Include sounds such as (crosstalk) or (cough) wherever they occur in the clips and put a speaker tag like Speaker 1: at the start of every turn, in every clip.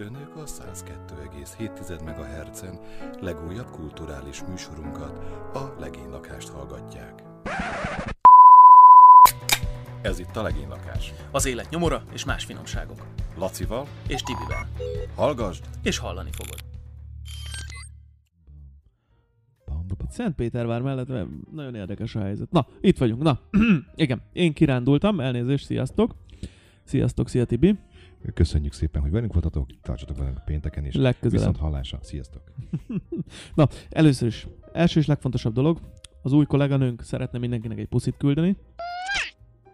Speaker 1: Önök a 102,7 MHz-en legújabb kulturális műsorunkat, a Legénylakást hallgatják. Ez itt a Legénylakás.
Speaker 2: Az élet nyomora és más finomságok.
Speaker 1: Lacival,
Speaker 2: És Tibivel.
Speaker 1: hallgasd!
Speaker 2: És hallani fogod.
Speaker 3: Szentpétervár mellett nagyon érdekes a helyzet. Na, itt vagyunk. Na, (clears throat) igen, én kirándultam, elnézést, sziasztok. Sziasztok, szia Tibi.
Speaker 4: Köszönjük szépen, hogy velünk voltatok, tartsatok velünk pénteken is.
Speaker 3: Legközelebb.
Speaker 4: Viszont hallásra. Sziasztok! (laughs)
Speaker 3: Na, először is, első és legfontosabb dolog, az új kolléganőnk szeretne mindenkinek egy puszit küldeni.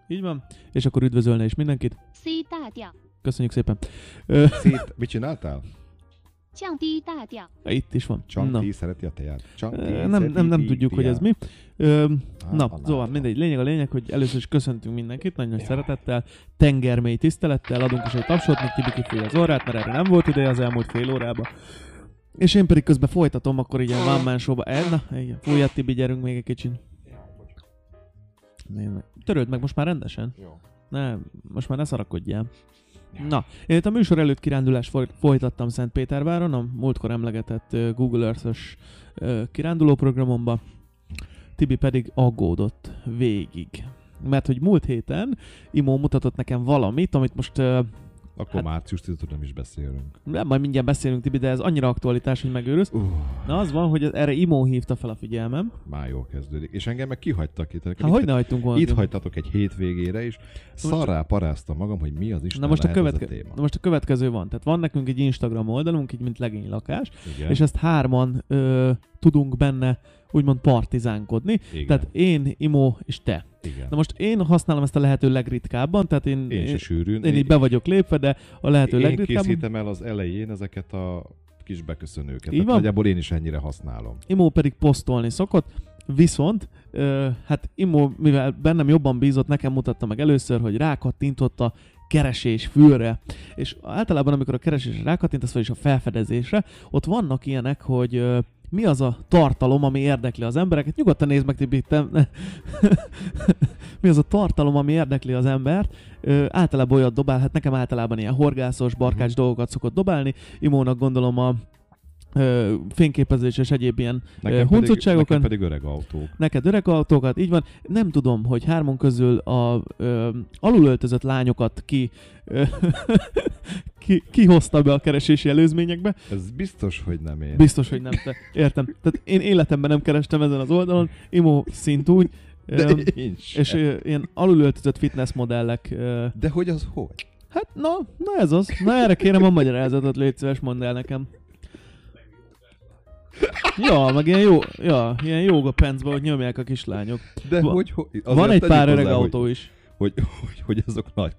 Speaker 3: Így van. És akkor üdvözölne is
Speaker 5: mindenkit.，C 大调
Speaker 3: ，Köszönjük szépen.
Speaker 4: Szét, mit csináltál?
Speaker 5: 降低大调，
Speaker 3: itt is van.
Speaker 4: Csak
Speaker 3: Na.
Speaker 4: ti szereti a teát? Csak ti
Speaker 3: Ö, Nem, nem, nem
Speaker 4: szereti
Speaker 3: tudjuk, hogy ez
Speaker 4: teát?
Speaker 3: mi. Ö, na,
Speaker 4: a
Speaker 3: szóval
Speaker 4: lába.
Speaker 3: mindegy. Lényeg a lényeg, hogy először is köszöntünk mindenkit, nagyon nagy
Speaker 4: Ja.
Speaker 3: szeretettel, tengermély tisztelettel, adunk is egy tapsot, még Tibi kifújja az orrát, mert erre nem volt ideje az elmúlt fél órában. És én pedig közben folytatom, akkor így a One Man Show-ba. Eh, na, igen, fújjad Tibi, gyerünk még egy kicsit. Nézd meg. Töröld meg most már rendesen.
Speaker 4: Jó.
Speaker 3: Nem, most már ne szarakodjál. Na, én itt a műsor előtt kirándulást foly- folytattam Szentpéterváron, a múltkor emlegetett Google Earth-ös kiránduló programomba. Tibi pedig aggódott végig. Mert hogy múlt héten Imó mutatott nekem valamit, amit most
Speaker 4: Akkor
Speaker 3: Hát-
Speaker 4: március 10 nem is beszélünk.
Speaker 3: nem, majd mindjárt beszélünk Tibi, de ez annyira aktualitás, hogy megőrülsz.
Speaker 4: Uh,
Speaker 3: Na az van, hogy erre Imó hívta fel a figyelmem.
Speaker 4: már jól kezdődik. És engem meg kihagytak itt.
Speaker 3: Hát hogy ne hagytunk volna?
Speaker 4: itt hagytatok egy hétvégére is. Szarrá paráztam magam, hogy mi az Isten
Speaker 3: Na most, a követke-
Speaker 4: a téma.
Speaker 3: na most a következő van. Tehát van nekünk egy Instagram oldalunk, így mint legénylakás,
Speaker 4: Igen.
Speaker 3: és ezt hárman ö, tudunk benne úgymond partizánkodni.
Speaker 4: Igen.
Speaker 3: Tehát én, Imo és te.
Speaker 4: Igen.
Speaker 3: Na most én használom ezt a lehető legritkábban, tehát én,
Speaker 4: én
Speaker 3: én,
Speaker 4: sűrűn.
Speaker 3: én így be vagyok lépve, de a lehető
Speaker 4: én
Speaker 3: legritkábban.
Speaker 4: készítem el az elején ezeket a kis beköszönőket.
Speaker 3: Így van?
Speaker 4: nagyjából én is ennyire használom.
Speaker 3: Imó pedig posztolni szokott, viszont ö, hát Imó, mivel bennem jobban bízott, nekem mutatta meg először, hogy rákattintott a keresés fülre. És általában, amikor a keresés rákattintasz, vagyis a felfedezésre, ott vannak ilyenek, hogy mi az a tartalom, ami érdekli az embereket. Nyugodtan nézd meg, Tibi, te... (laughs) mi az a tartalom, ami érdekli az embert. Ö, általában olyat dobál, hát nekem általában ilyen horgászos, barkács
Speaker 4: Mhm.
Speaker 3: dolgokat szokott dobálni. Imónak gondolom a ö, fényképezés és egyéb ilyen
Speaker 4: Nekem pedig,
Speaker 3: huncutságokon.
Speaker 4: nekem pedig öreg autók.
Speaker 3: neked öreg autókat, így van. Nem tudom, hogy hármon közül a ö, alulöltözött lányokat ki, ö, (laughs) ki, ki hozta be a keresési előzményekbe.
Speaker 4: Ez biztos, hogy nem én.
Speaker 3: Biztos, hogy nem te. Értem. Tehát én életemben nem kerestem ezen az oldalon, Imo szintúgy,
Speaker 4: De
Speaker 3: ö,
Speaker 4: én sem.
Speaker 3: és ö, ilyen alulöltözött fitness modellek. Ö,
Speaker 4: De hogy az hogy?
Speaker 3: hát na, na ez az. Na erre kérem a magyarázatot, légy szíves, mondd el nekem. Ja, meg ilyen jó, ja, ilyen jóga pencbe, hogy nyomják a kislányok.
Speaker 4: De
Speaker 3: Va-
Speaker 4: hogy, hogy
Speaker 3: Van egy pár
Speaker 4: hozzá,
Speaker 3: öreg
Speaker 4: hogy-
Speaker 3: autó is.
Speaker 4: Hogy, hogy, hogy, azok nagy,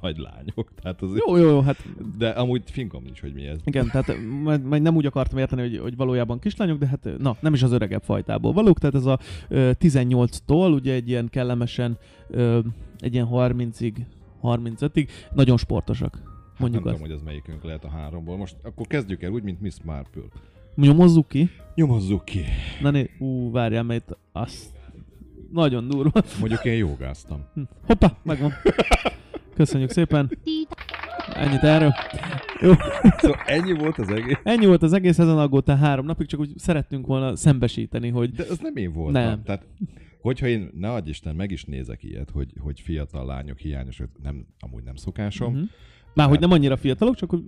Speaker 4: nagy lányok. Tehát az,
Speaker 3: Jó, jó, jó, hát
Speaker 4: De amúgy fingom nincs, hogy mi ez.
Speaker 3: igen, tehát majd, majd nem úgy akartam érteni, hogy, hogy valójában kislányok, de hát na, nem is az öregebb fajtából valók, tehát ez a ö, 18-tól ugye egy ilyen kellemesen, ö, egy ilyen 30-ig, 35-ig, nagyon sportosak.
Speaker 4: Hát
Speaker 3: Mondjuk
Speaker 4: nem
Speaker 3: azt.
Speaker 4: tudom, hogy ez melyikünk lehet a háromból. Most akkor kezdjük el úgy, mint Miss Marple.
Speaker 3: Nyomozzuk ki.
Speaker 4: Nyomozzuk ki.
Speaker 3: Na né, ú, várjál, mert azt nagyon durva.
Speaker 4: Mondjuk én jogáztam.
Speaker 3: Hm, Hoppá, megvan. Köszönjük szépen. Ennyit erről. Jó.
Speaker 4: Szóval ennyi volt az egész.
Speaker 3: Ennyi volt az egész, ezen aggódtál három napig, csak úgy szerettünk volna szembesíteni, hogy
Speaker 4: De az nem én voltam.
Speaker 3: Nem.
Speaker 4: Tehát, hogyha én, ne adj Isten, meg is nézek ilyet, hogy, hogy fiatal lányok hiányos, nem, amúgy nem szokásom.
Speaker 3: Mhm. Már hogy nem annyira fiatalok, csak hogy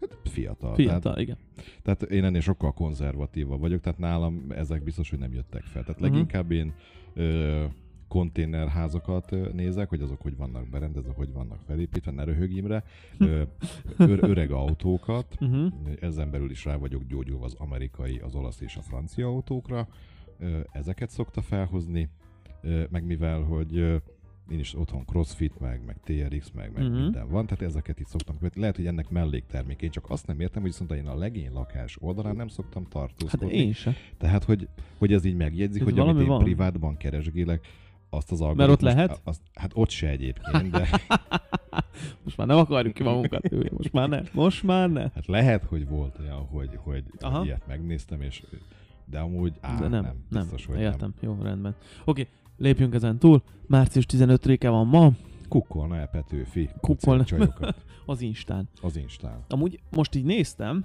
Speaker 4: Hát fiatal.
Speaker 3: fiatal,
Speaker 4: Tehát,
Speaker 3: igen.
Speaker 4: tehát én ennél sokkal konzervatívabb vagyok, tehát nálam ezek biztos, hogy nem jöttek fel. Tehát
Speaker 3: Mhm.
Speaker 4: leginkább én ö, konténerházakat nézek, hogy azok hogy vannak berendezve, hogy vannak felépítve, ne röhög Imre. Ö, ö, öreg autókat,
Speaker 3: Uh-huh.
Speaker 4: ezen belül is rá vagyok gyógyulva az amerikai, az olasz és a francia autókra. Ö, Ezeket szokta felhozni, Ö, meg mivel, hogy én is otthon crossfit, meg, meg TRX, meg, meg uh-huh. minden van, tehát ezeket itt szoktam követni. Lehet, hogy ennek melléktermék. Én csak azt nem értem, hogy viszont én a legény lakás oldalán nem szoktam
Speaker 3: Hát
Speaker 4: tartózkodni.
Speaker 3: én se.
Speaker 4: Tehát, hogy, hogy ez így megjegyzik,
Speaker 3: Ez
Speaker 4: hogy amit én
Speaker 3: van.
Speaker 4: privátban keresgélek, azt az
Speaker 3: ott
Speaker 4: algoritmust-
Speaker 3: lehet?
Speaker 4: Azt, hát ott se egyébként, de (laughs)
Speaker 3: Most már nem akarjuk ki magunkat. Ülj, Most már ne. Most már ne.
Speaker 4: hát lehet, hogy volt olyan, hogy, hogy,
Speaker 3: Aha.
Speaker 4: ilyet megnéztem, és de amúgy á,
Speaker 3: De nem,
Speaker 4: nem,
Speaker 3: nem.
Speaker 4: biztos, hogy
Speaker 3: Értem. Jó, rendben. Oké, lépjünk ezen túl. Március 15-e van ma.
Speaker 4: kukkolna el Petőfi
Speaker 3: Kukkolna. (laughs) Az Instán.
Speaker 4: az Instán.
Speaker 3: Amúgy most így néztem,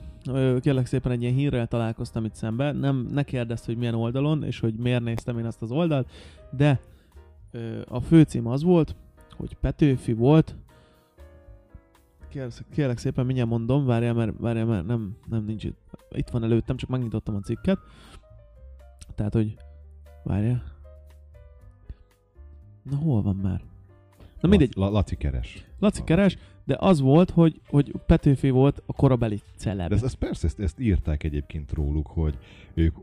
Speaker 3: kérlek szépen egy ilyen hírrel találkoztam itt szembe, nem, ne kérdezz, hogy milyen oldalon, és hogy miért néztem én azt az oldalt, de a főcím az volt, hogy Petőfi volt, kérlek, kérlek szépen mindjárt mondom, várjál, mert, várjál, mert nem, nem nincs itt, itt van előttem, csak megnyitottam a cikket, tehát, hogy várjál, na hol van már? Na mindegy,
Speaker 4: La, Laci keres.
Speaker 3: Laci keres, de az volt, hogy, hogy Petőfi volt a korabeli celeb.
Speaker 4: De ez, ez persze, ezt, ezt írták egyébként róluk, hogy ők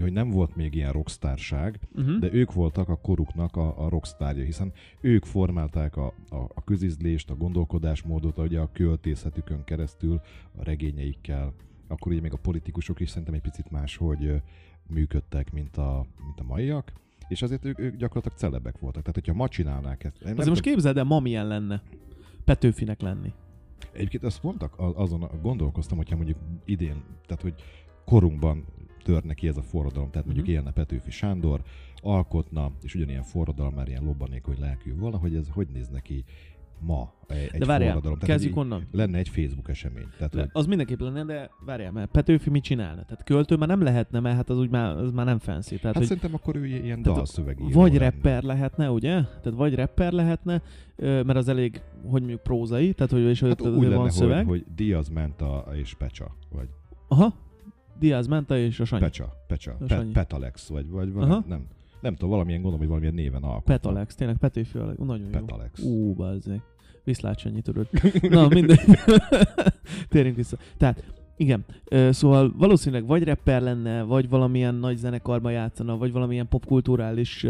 Speaker 4: hogy nem volt még ilyen rockstárság,
Speaker 3: uh-huh.
Speaker 4: de ők voltak a koruknak a, a rockstárja, hiszen ők formálták a, a, a közizlést, a gondolkodásmódot, ugye a költészetükön keresztül, a regényeikkel, akkor ugye még a politikusok is szerintem egy picit máshogy működtek, mint a, mint a maiak, és azért ők, ők gyakorlatilag celebek voltak. Tehát, hogyha ma csinálnák ezt...
Speaker 3: Azért most képzeld el, ma milyen lenne Petőfinek lenni.
Speaker 4: Egyébként azt mondtak, azon gondolkoztam, hogyha mondjuk idén, tehát hogy korunkban törne ki ez a forradalom, tehát mondjuk
Speaker 3: Mhm.
Speaker 4: élne Petőfi Sándor, alkotna, és ugyanilyen forradalom már ilyen lobbanékony lelkű volna, hogy ez hogy néz neki ma egy,
Speaker 3: De várjál,
Speaker 4: forradalom.
Speaker 3: kezdjük
Speaker 4: hogy
Speaker 3: onnan.
Speaker 4: lenne egy Facebook esemény. Tehát,
Speaker 3: Le,
Speaker 4: hogy
Speaker 3: az mindenképp lenne, de várjál, mert Petőfi mit csinálna? Tehát költő már nem lehetne, mert hát az úgy már, az már nem fancy. Tehát,
Speaker 4: hát
Speaker 3: hogy
Speaker 4: szerintem akkor ő ilyen
Speaker 3: Tehát
Speaker 4: dalszövegíró
Speaker 3: vagy
Speaker 4: lenne.
Speaker 3: rapper lehetne, ugye? Tehát vagy rapper lehetne, mert az elég, hogy mondjuk prózai, tehát hogy és
Speaker 4: Hát úgy lenne,
Speaker 3: van szöveg.
Speaker 4: hogy, hogy Diaz Menta és Pecsa, vagy
Speaker 3: Aha, Diaz Menta és a Sanyi.
Speaker 4: Pecsa, Pecsa, Pe-. Petalex, vagy, vagy valami, nem, nem tudom, valamilyen gondolom, hogy valamilyen néven alkotna.
Speaker 3: Petalex, tényleg Petőfi a leg- nagyon jó.
Speaker 4: Petalex.
Speaker 3: Ú, bazzeg. Viszlát Sanyi, tudod. (laughs) Na, mindegy. (laughs) Térjünk vissza. Tehát, igen, szóval valószínűleg vagy rapper lenne, vagy valamilyen nagy zenekarban játszana, vagy valamilyen popkulturális,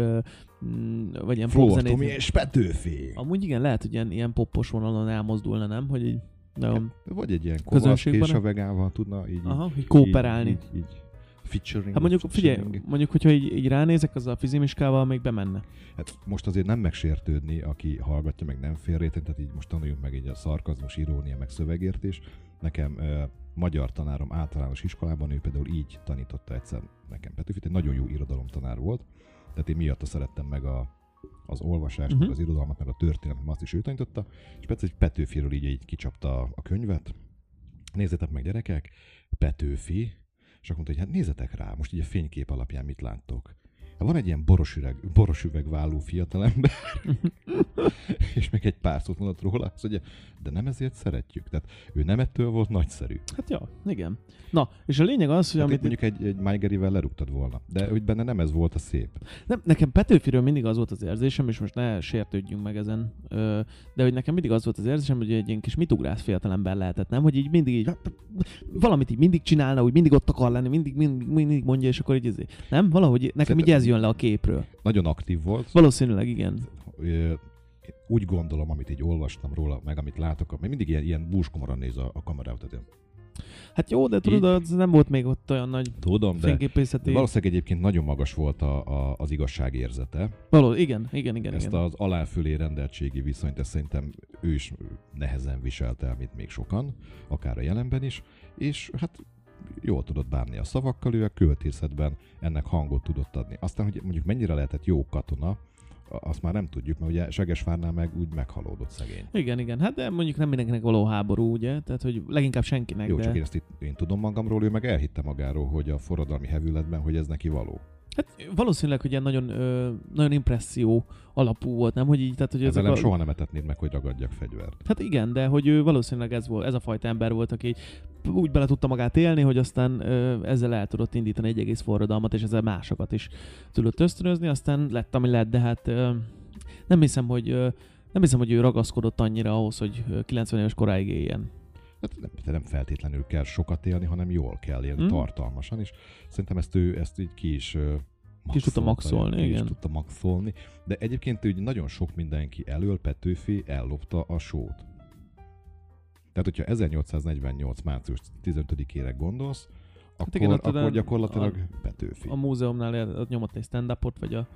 Speaker 3: mm, vagy ilyen
Speaker 4: Flór
Speaker 3: popzenét.
Speaker 4: Tomi és Petőfi.
Speaker 3: Amúgy igen, lehet, hogy ilyen, ilyen poppos vonalon elmozdulna, nem? Hogy így nagyon,
Speaker 4: Vagy egy ilyen kovacs és a vegával tudna így,
Speaker 3: aha,
Speaker 4: így,
Speaker 3: kooperálni.
Speaker 4: így, így, így featuring.
Speaker 3: Hát mondjuk, figyelj,
Speaker 4: featuring.
Speaker 3: mondjuk, hogyha így, így ránézek, az a fizimiskával még bemenne.
Speaker 4: Hát most azért nem megsértődni, aki hallgatja, meg nem félréteni, tehát így most tanuljunk meg így a szarkazmus, irónia, meg szövegértés. Nekem ö, magyar tanárom általános iskolában, ő például így tanította egyszer nekem Petőfit, egy nagyon jó irodalomtanár volt, tehát én miatta szerettem meg a, az olvasást,
Speaker 3: Mhm.
Speaker 4: meg az irodalmat, meg a történetet, azt is ő tanította, és persze egy Petőfiről így, így kicsapta a, a könyvet. Nézzétek meg gyerekek, Petőfi, és akkor mondta, hogy hát nézzetek rá, most így a fénykép alapján mit láttok. Van egy ilyen borosüveg, borosüvegválló fiatalember, (laughs) és még egy pár szót mondott róla, azt mondja, de nem ezért szeretjük. Tehát ő nem ettől volt nagyszerű.
Speaker 3: Hát ja, igen. Na, és a lényeg az, hogy
Speaker 4: Hát
Speaker 3: amit...
Speaker 4: mondjuk egy, egy Maigerivel lerúgtad volna, de hogy benne nem ez volt a szép.
Speaker 3: Nem, nekem Petőfiről mindig az volt az érzésem, és most ne sértődjünk meg ezen, de hogy nekem mindig az volt az érzésem, hogy egy ilyen kis mitugrász fiatalember lehetett, nem? Hogy így mindig így, valamit így mindig csinálna, úgy mindig ott akar lenni, mindig, mindig, mindig mondja, és akkor így izé. Nem? Valahogy nekem
Speaker 4: Szerintem-
Speaker 3: így ez jön le a képről.
Speaker 4: Nagyon aktív volt.
Speaker 3: Valószínűleg igen.
Speaker 4: Úgy gondolom, amit így olvastam róla, meg amit látok, mert mindig ilyen, ilyen búskomoran néz a, a. Tehát ilyen,
Speaker 3: Hát jó, de tudod, az nem volt még ott olyan nagy
Speaker 4: tudom, de,
Speaker 3: fényképészeti...
Speaker 4: de valószínűleg egyébként nagyon magas volt a, a, az igazságérzete.
Speaker 3: Való, igen, igen, igen.
Speaker 4: Ezt
Speaker 3: igen.
Speaker 4: az alá-fölé rendeltségi viszonyt, ezt szerintem ő is nehezen viselt el, mint még sokan, akár a jelenben is, és hát jól tudott bánni a szavakkal, ő a költészetben ennek hangot tudott adni. Aztán, hogy mondjuk mennyire lehetett jó katona, azt már nem tudjuk, mert ugye Segesvárnál meg úgy meghalódott szegény.
Speaker 3: Igen, igen. Hát de mondjuk nem mindenkinek való háború, ugye? Tehát, hogy leginkább senkinek,
Speaker 4: Jó,
Speaker 3: de...
Speaker 4: csak én ezt itt, én tudom magamról, ő meg elhitte magáról, hogy a forradalmi hevületben, hogy ez neki való.
Speaker 3: Hát valószínűleg, hogy ilyen nagyon, ö, nagyon impresszió alapú volt, nem? Hogy így, tehát, hogy
Speaker 4: Ezzel
Speaker 3: ezek
Speaker 4: nem
Speaker 3: a...
Speaker 4: soha nem etetnéd meg, hogy ragadjak fegyvert.
Speaker 3: Hát igen, de hogy ő valószínűleg ez, volt, ez a fajta ember volt, aki úgy bele tudta magát élni, hogy aztán ö, ezzel el tudott indítani egy egész forradalmat, és ezzel másokat is tudott ösztönözni, aztán lett, ami lett, de hát ö, nem hiszem, hogy ö, nem hiszem, hogy ő ragaszkodott annyira ahhoz, hogy ö, 90 éves koráig éljen.
Speaker 4: Hát nem, nem feltétlenül kell sokat élni, hanem jól kell élni,
Speaker 3: Mm.
Speaker 4: mm. tartalmasan, és szerintem ezt ő ezt így ki is
Speaker 3: Ki is tudta maxolni,
Speaker 4: ki
Speaker 3: igen.
Speaker 4: is tudta maxolni, de egyébként úgy nagyon sok mindenki elől Petőfi ellopta a sót. Tehát, hogyha 1848. március 15-ére gondolsz, akkor,
Speaker 3: igen, ott
Speaker 4: akkor
Speaker 3: oda-
Speaker 4: gyakorlatilag Petőfi.
Speaker 3: A múzeumnál ott nyomott egy stand-upot, vagy a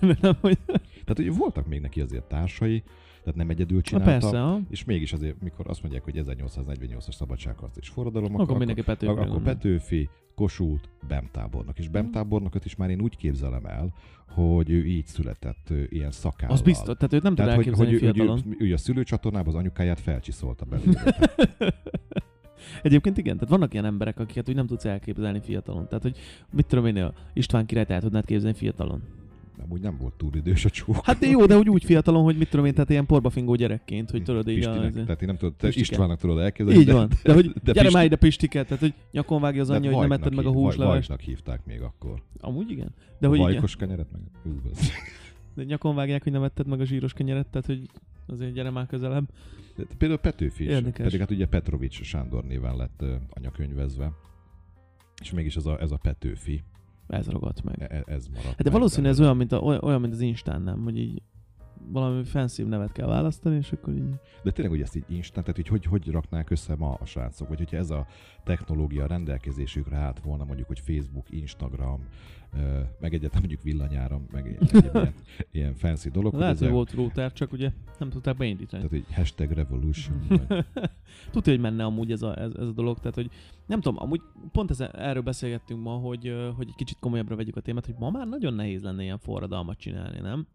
Speaker 3: (laughs) nem, hogy...
Speaker 4: Tehát ugye voltak még neki azért társai, tehát nem egyedül
Speaker 3: Na
Speaker 4: csinálta.
Speaker 3: persze, ha?
Speaker 4: És mégis azért, mikor azt mondják, hogy 1848-as szabadságharc és forradalom,
Speaker 3: Akkor mindenki Petőfi.
Speaker 4: akkor, akkor. Petőfi, Kossuth, Bemtábornok. És Bemtábornokot is már én úgy képzelem el, hogy ő így született ö, ilyen szakállal.
Speaker 3: Az biztos, tehát őt nem tud
Speaker 4: Tehát, hogy, hogy
Speaker 3: elképzelni
Speaker 4: ő, ő, ő, a szülőcsatornában az anyukáját felcsiszolta belőle. (laughs)
Speaker 3: Egyébként igen, tehát vannak ilyen emberek, akiket úgy nem tudsz elképzelni fiatalon. Tehát, hogy mit tudom én, a István királyt el tudnád képzelni fiatalon.
Speaker 4: Amúgy nem volt túl idős a csók.
Speaker 3: Hát de jó, de hogy úgy fiatalon, hogy mit tudom én, tehát ilyen porbafingó gyerekként, hogy tudod így a...
Speaker 4: Pistinek, tehát én nem tudod, te
Speaker 3: Pistike.
Speaker 4: Istvánnak tudod elképzelni.
Speaker 3: Így van. De, hogy gyere
Speaker 4: Pisti-
Speaker 3: már ide Pistike, tehát hogy nyakon vágja az
Speaker 4: de
Speaker 3: anyja, hogy nem etted meg a húslevest.
Speaker 4: Vajknak hívták még akkor.
Speaker 3: Amúgy igen. De
Speaker 4: De
Speaker 3: hogy
Speaker 4: a
Speaker 3: így,
Speaker 4: vajkos kenyeret meg... Az-
Speaker 3: de nyakon vágják, hogy nem etted meg a zsíros kenyeret, tehát hogy azért gyere már közelebb.
Speaker 4: De például Petőfi is,
Speaker 3: Érdekes.
Speaker 4: pedig hát ugye Petrovics Sándor néven lett anyakönyvezve. És mégis ez a, ez a Petőfi,
Speaker 3: Ez ragadt meg.
Speaker 4: e- e- ez maradt.
Speaker 3: Hát de
Speaker 4: meg
Speaker 3: valószínű ez olyan, mint, a, olyan, mint az Instán, nem? Hogy így valami fancy nevet kell választani, és akkor így...
Speaker 4: De tényleg, hogy ezt így instant, tehát hogy, hogy hogy raknák össze ma a srácok, vagy hogyha ez a technológia rendelkezésükre állt volna, mondjuk, hogy Facebook, Instagram, meg egyáltalán mondjuk villanyáram, meg egy, ilyen, (laughs) ilyen fancy dolog,
Speaker 3: Lehet, hogy volt router, csak ugye nem tudták beindítani.
Speaker 4: tehát egy hashtag revolution, vagy, (laughs)
Speaker 3: Tudja, hogy menne amúgy ez a, ez, ez a dolog, tehát hogy nem tudom, amúgy pont ez, erről beszélgettünk ma, hogy, hogy egy kicsit komolyabbra vegyük a témát, hogy ma már nagyon nehéz lenne ilyen forradalmat csinálni, nem?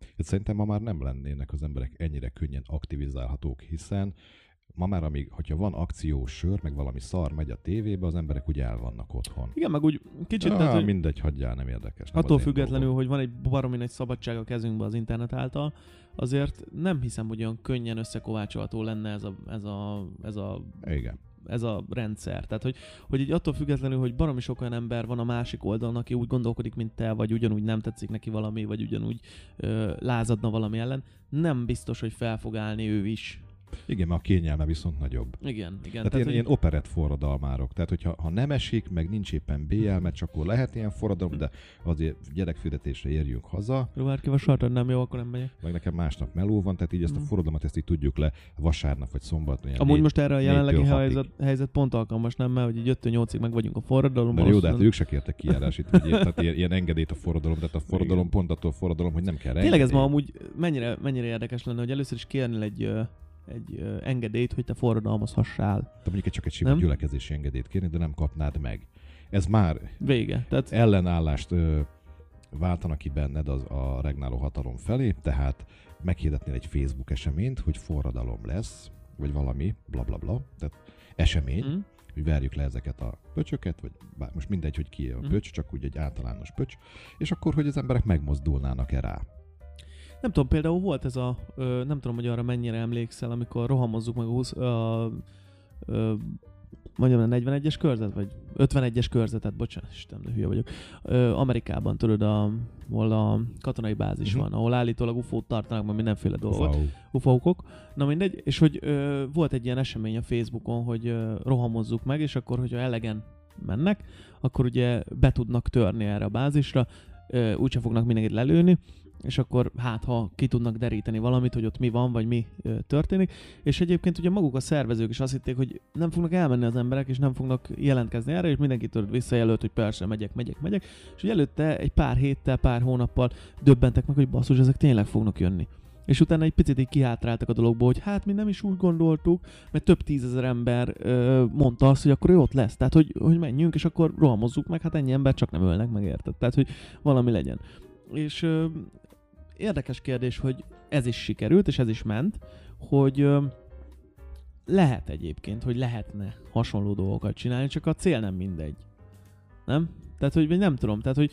Speaker 4: Hát szerintem ma már nem lennének az emberek ennyire könnyen aktivizálhatók, hiszen ma már, amíg, hogyha van akciós sör, meg valami szar megy a tévébe, az emberek úgy el vannak otthon.
Speaker 3: Igen, meg úgy kicsit,
Speaker 4: ah,
Speaker 3: tehát, hogy
Speaker 4: mindegy, hagyjál, nem érdekes. Nem
Speaker 3: attól függetlenül,
Speaker 4: dolgom.
Speaker 3: hogy van egy baromi nagy szabadság a kezünkben az internet által, azért nem hiszem, hogy olyan könnyen összekovácsolható lenne ez a, ez a, ez a
Speaker 4: Igen.
Speaker 3: Ez a rendszer. Tehát, hogy, hogy így attól függetlenül, hogy baromi sok olyan ember van a másik oldalon, aki úgy gondolkodik, mint te, vagy ugyanúgy nem tetszik neki valami, vagy ugyanúgy ö, lázadna valami ellen, nem biztos, hogy fel fog állni ő is.
Speaker 4: Igen, mert a kényelme viszont nagyobb.
Speaker 3: Igen, igen.
Speaker 4: Tehát,
Speaker 3: Tehát,
Speaker 4: ilyen,
Speaker 3: hogy,
Speaker 4: ilyen operett forradalmárok. Tehát, hogyha ha nem esik, meg nincs éppen BL meccs, akkor lehet ilyen forradalom, de azért gyerekfürdetésre érjünk haza,
Speaker 3: Ruhárki vasárnap nem jó, akkor nem megyek.
Speaker 4: meg nekem másnap meló van, tehát így ezt a
Speaker 3: Mhm.
Speaker 4: forradalmat ezt így tudjuk le vasárnap vagy szombaton.
Speaker 3: Amúgy
Speaker 4: négy-
Speaker 3: most erre a jelenlegi helyzet, helyzet pont alkalmas, nem? Mert hogy így 5 8 meg vagyunk a forradalomban.
Speaker 4: Jó, de hát ők se kértek kijárásit, vagy ilyen, tehát ilyen, ilyen engedélyt a forradalom, tehát a forradalom
Speaker 3: Igen.
Speaker 4: pont attól forradalom, hogy nem kell
Speaker 3: Tényleg ez ma amúgy mennyire, mennyire érdekes lenne, hogy először is kérnél egy, egy engedélyt, hogy te forradalmazhassál.
Speaker 4: Te mondjuk egy csak egy sima
Speaker 3: Nem?
Speaker 4: gyülekezési engedélyt kérni, de nem kapnád meg. Ez már
Speaker 3: Vége. Tehát
Speaker 4: ellenállást ö, váltanak ki benned az, a regnáló hatalom felé, tehát meghirdetnél egy Facebook eseményt, hogy forradalom lesz, vagy valami, bla bla bla, tehát esemény,
Speaker 3: mm,
Speaker 4: hogy verjük le ezeket a pöcsöket, vagy bár most mindegy, hogy ki a
Speaker 3: Mhm.
Speaker 4: pöcs, csak úgy egy általános pöcs, és akkor, hogy az emberek megmozdulnának-e rá.
Speaker 3: Nem tudom, például volt ez a, ö, nem tudom, hogy arra mennyire emlékszel, amikor rohamozzuk meg a 20, ö, ö, mondjam, a 41-es körzet, vagy 51-es körzetet, bocsánat, Isten, de hülye vagyok. Ö, Amerikában, tudod, a, ahol a katonai bázis
Speaker 4: Mhm.
Speaker 3: van, ahol állítólag UFO-t tartanak, meg mindenféle dolgot.
Speaker 4: Wow.
Speaker 3: UFO-kok. Na mindegy, és hogy ö, volt egy ilyen esemény a Facebookon, hogy ö, rohamozzuk meg, és akkor, hogyha elegen mennek, akkor ugye be tudnak törni erre a bázisra, úgyse fognak mindenkit lelőni, és akkor hát ha ki tudnak deríteni valamit, hogy ott mi van, vagy mi történik. És egyébként ugye maguk a szervezők is azt hitték, hogy nem fognak elmenni az emberek, és nem fognak jelentkezni erre, és mindenki tudod visszajelölt, hogy persze megyek, megyek, megyek. És hogy előtte egy pár héttel, pár hónappal döbbentek meg, hogy basszus, ezek tényleg fognak jönni. És utána egy picit így kihátráltak a dologból, hogy hát mi nem is úgy gondoltuk, mert több tízezer ember ö, mondta azt, hogy akkor ő ott lesz. Tehát, hogy, hogy menjünk, és akkor rohamozzuk meg, hát ennyi ember csak nem ölnek meg, érted? Tehát, hogy valami legyen. És érdekes kérdés, hogy ez is sikerült, és ez is ment, hogy ö, lehet egyébként, hogy lehetne hasonló dolgokat csinálni, csak a cél nem mindegy. Nem? Tehát, hogy nem tudom, tehát, hogy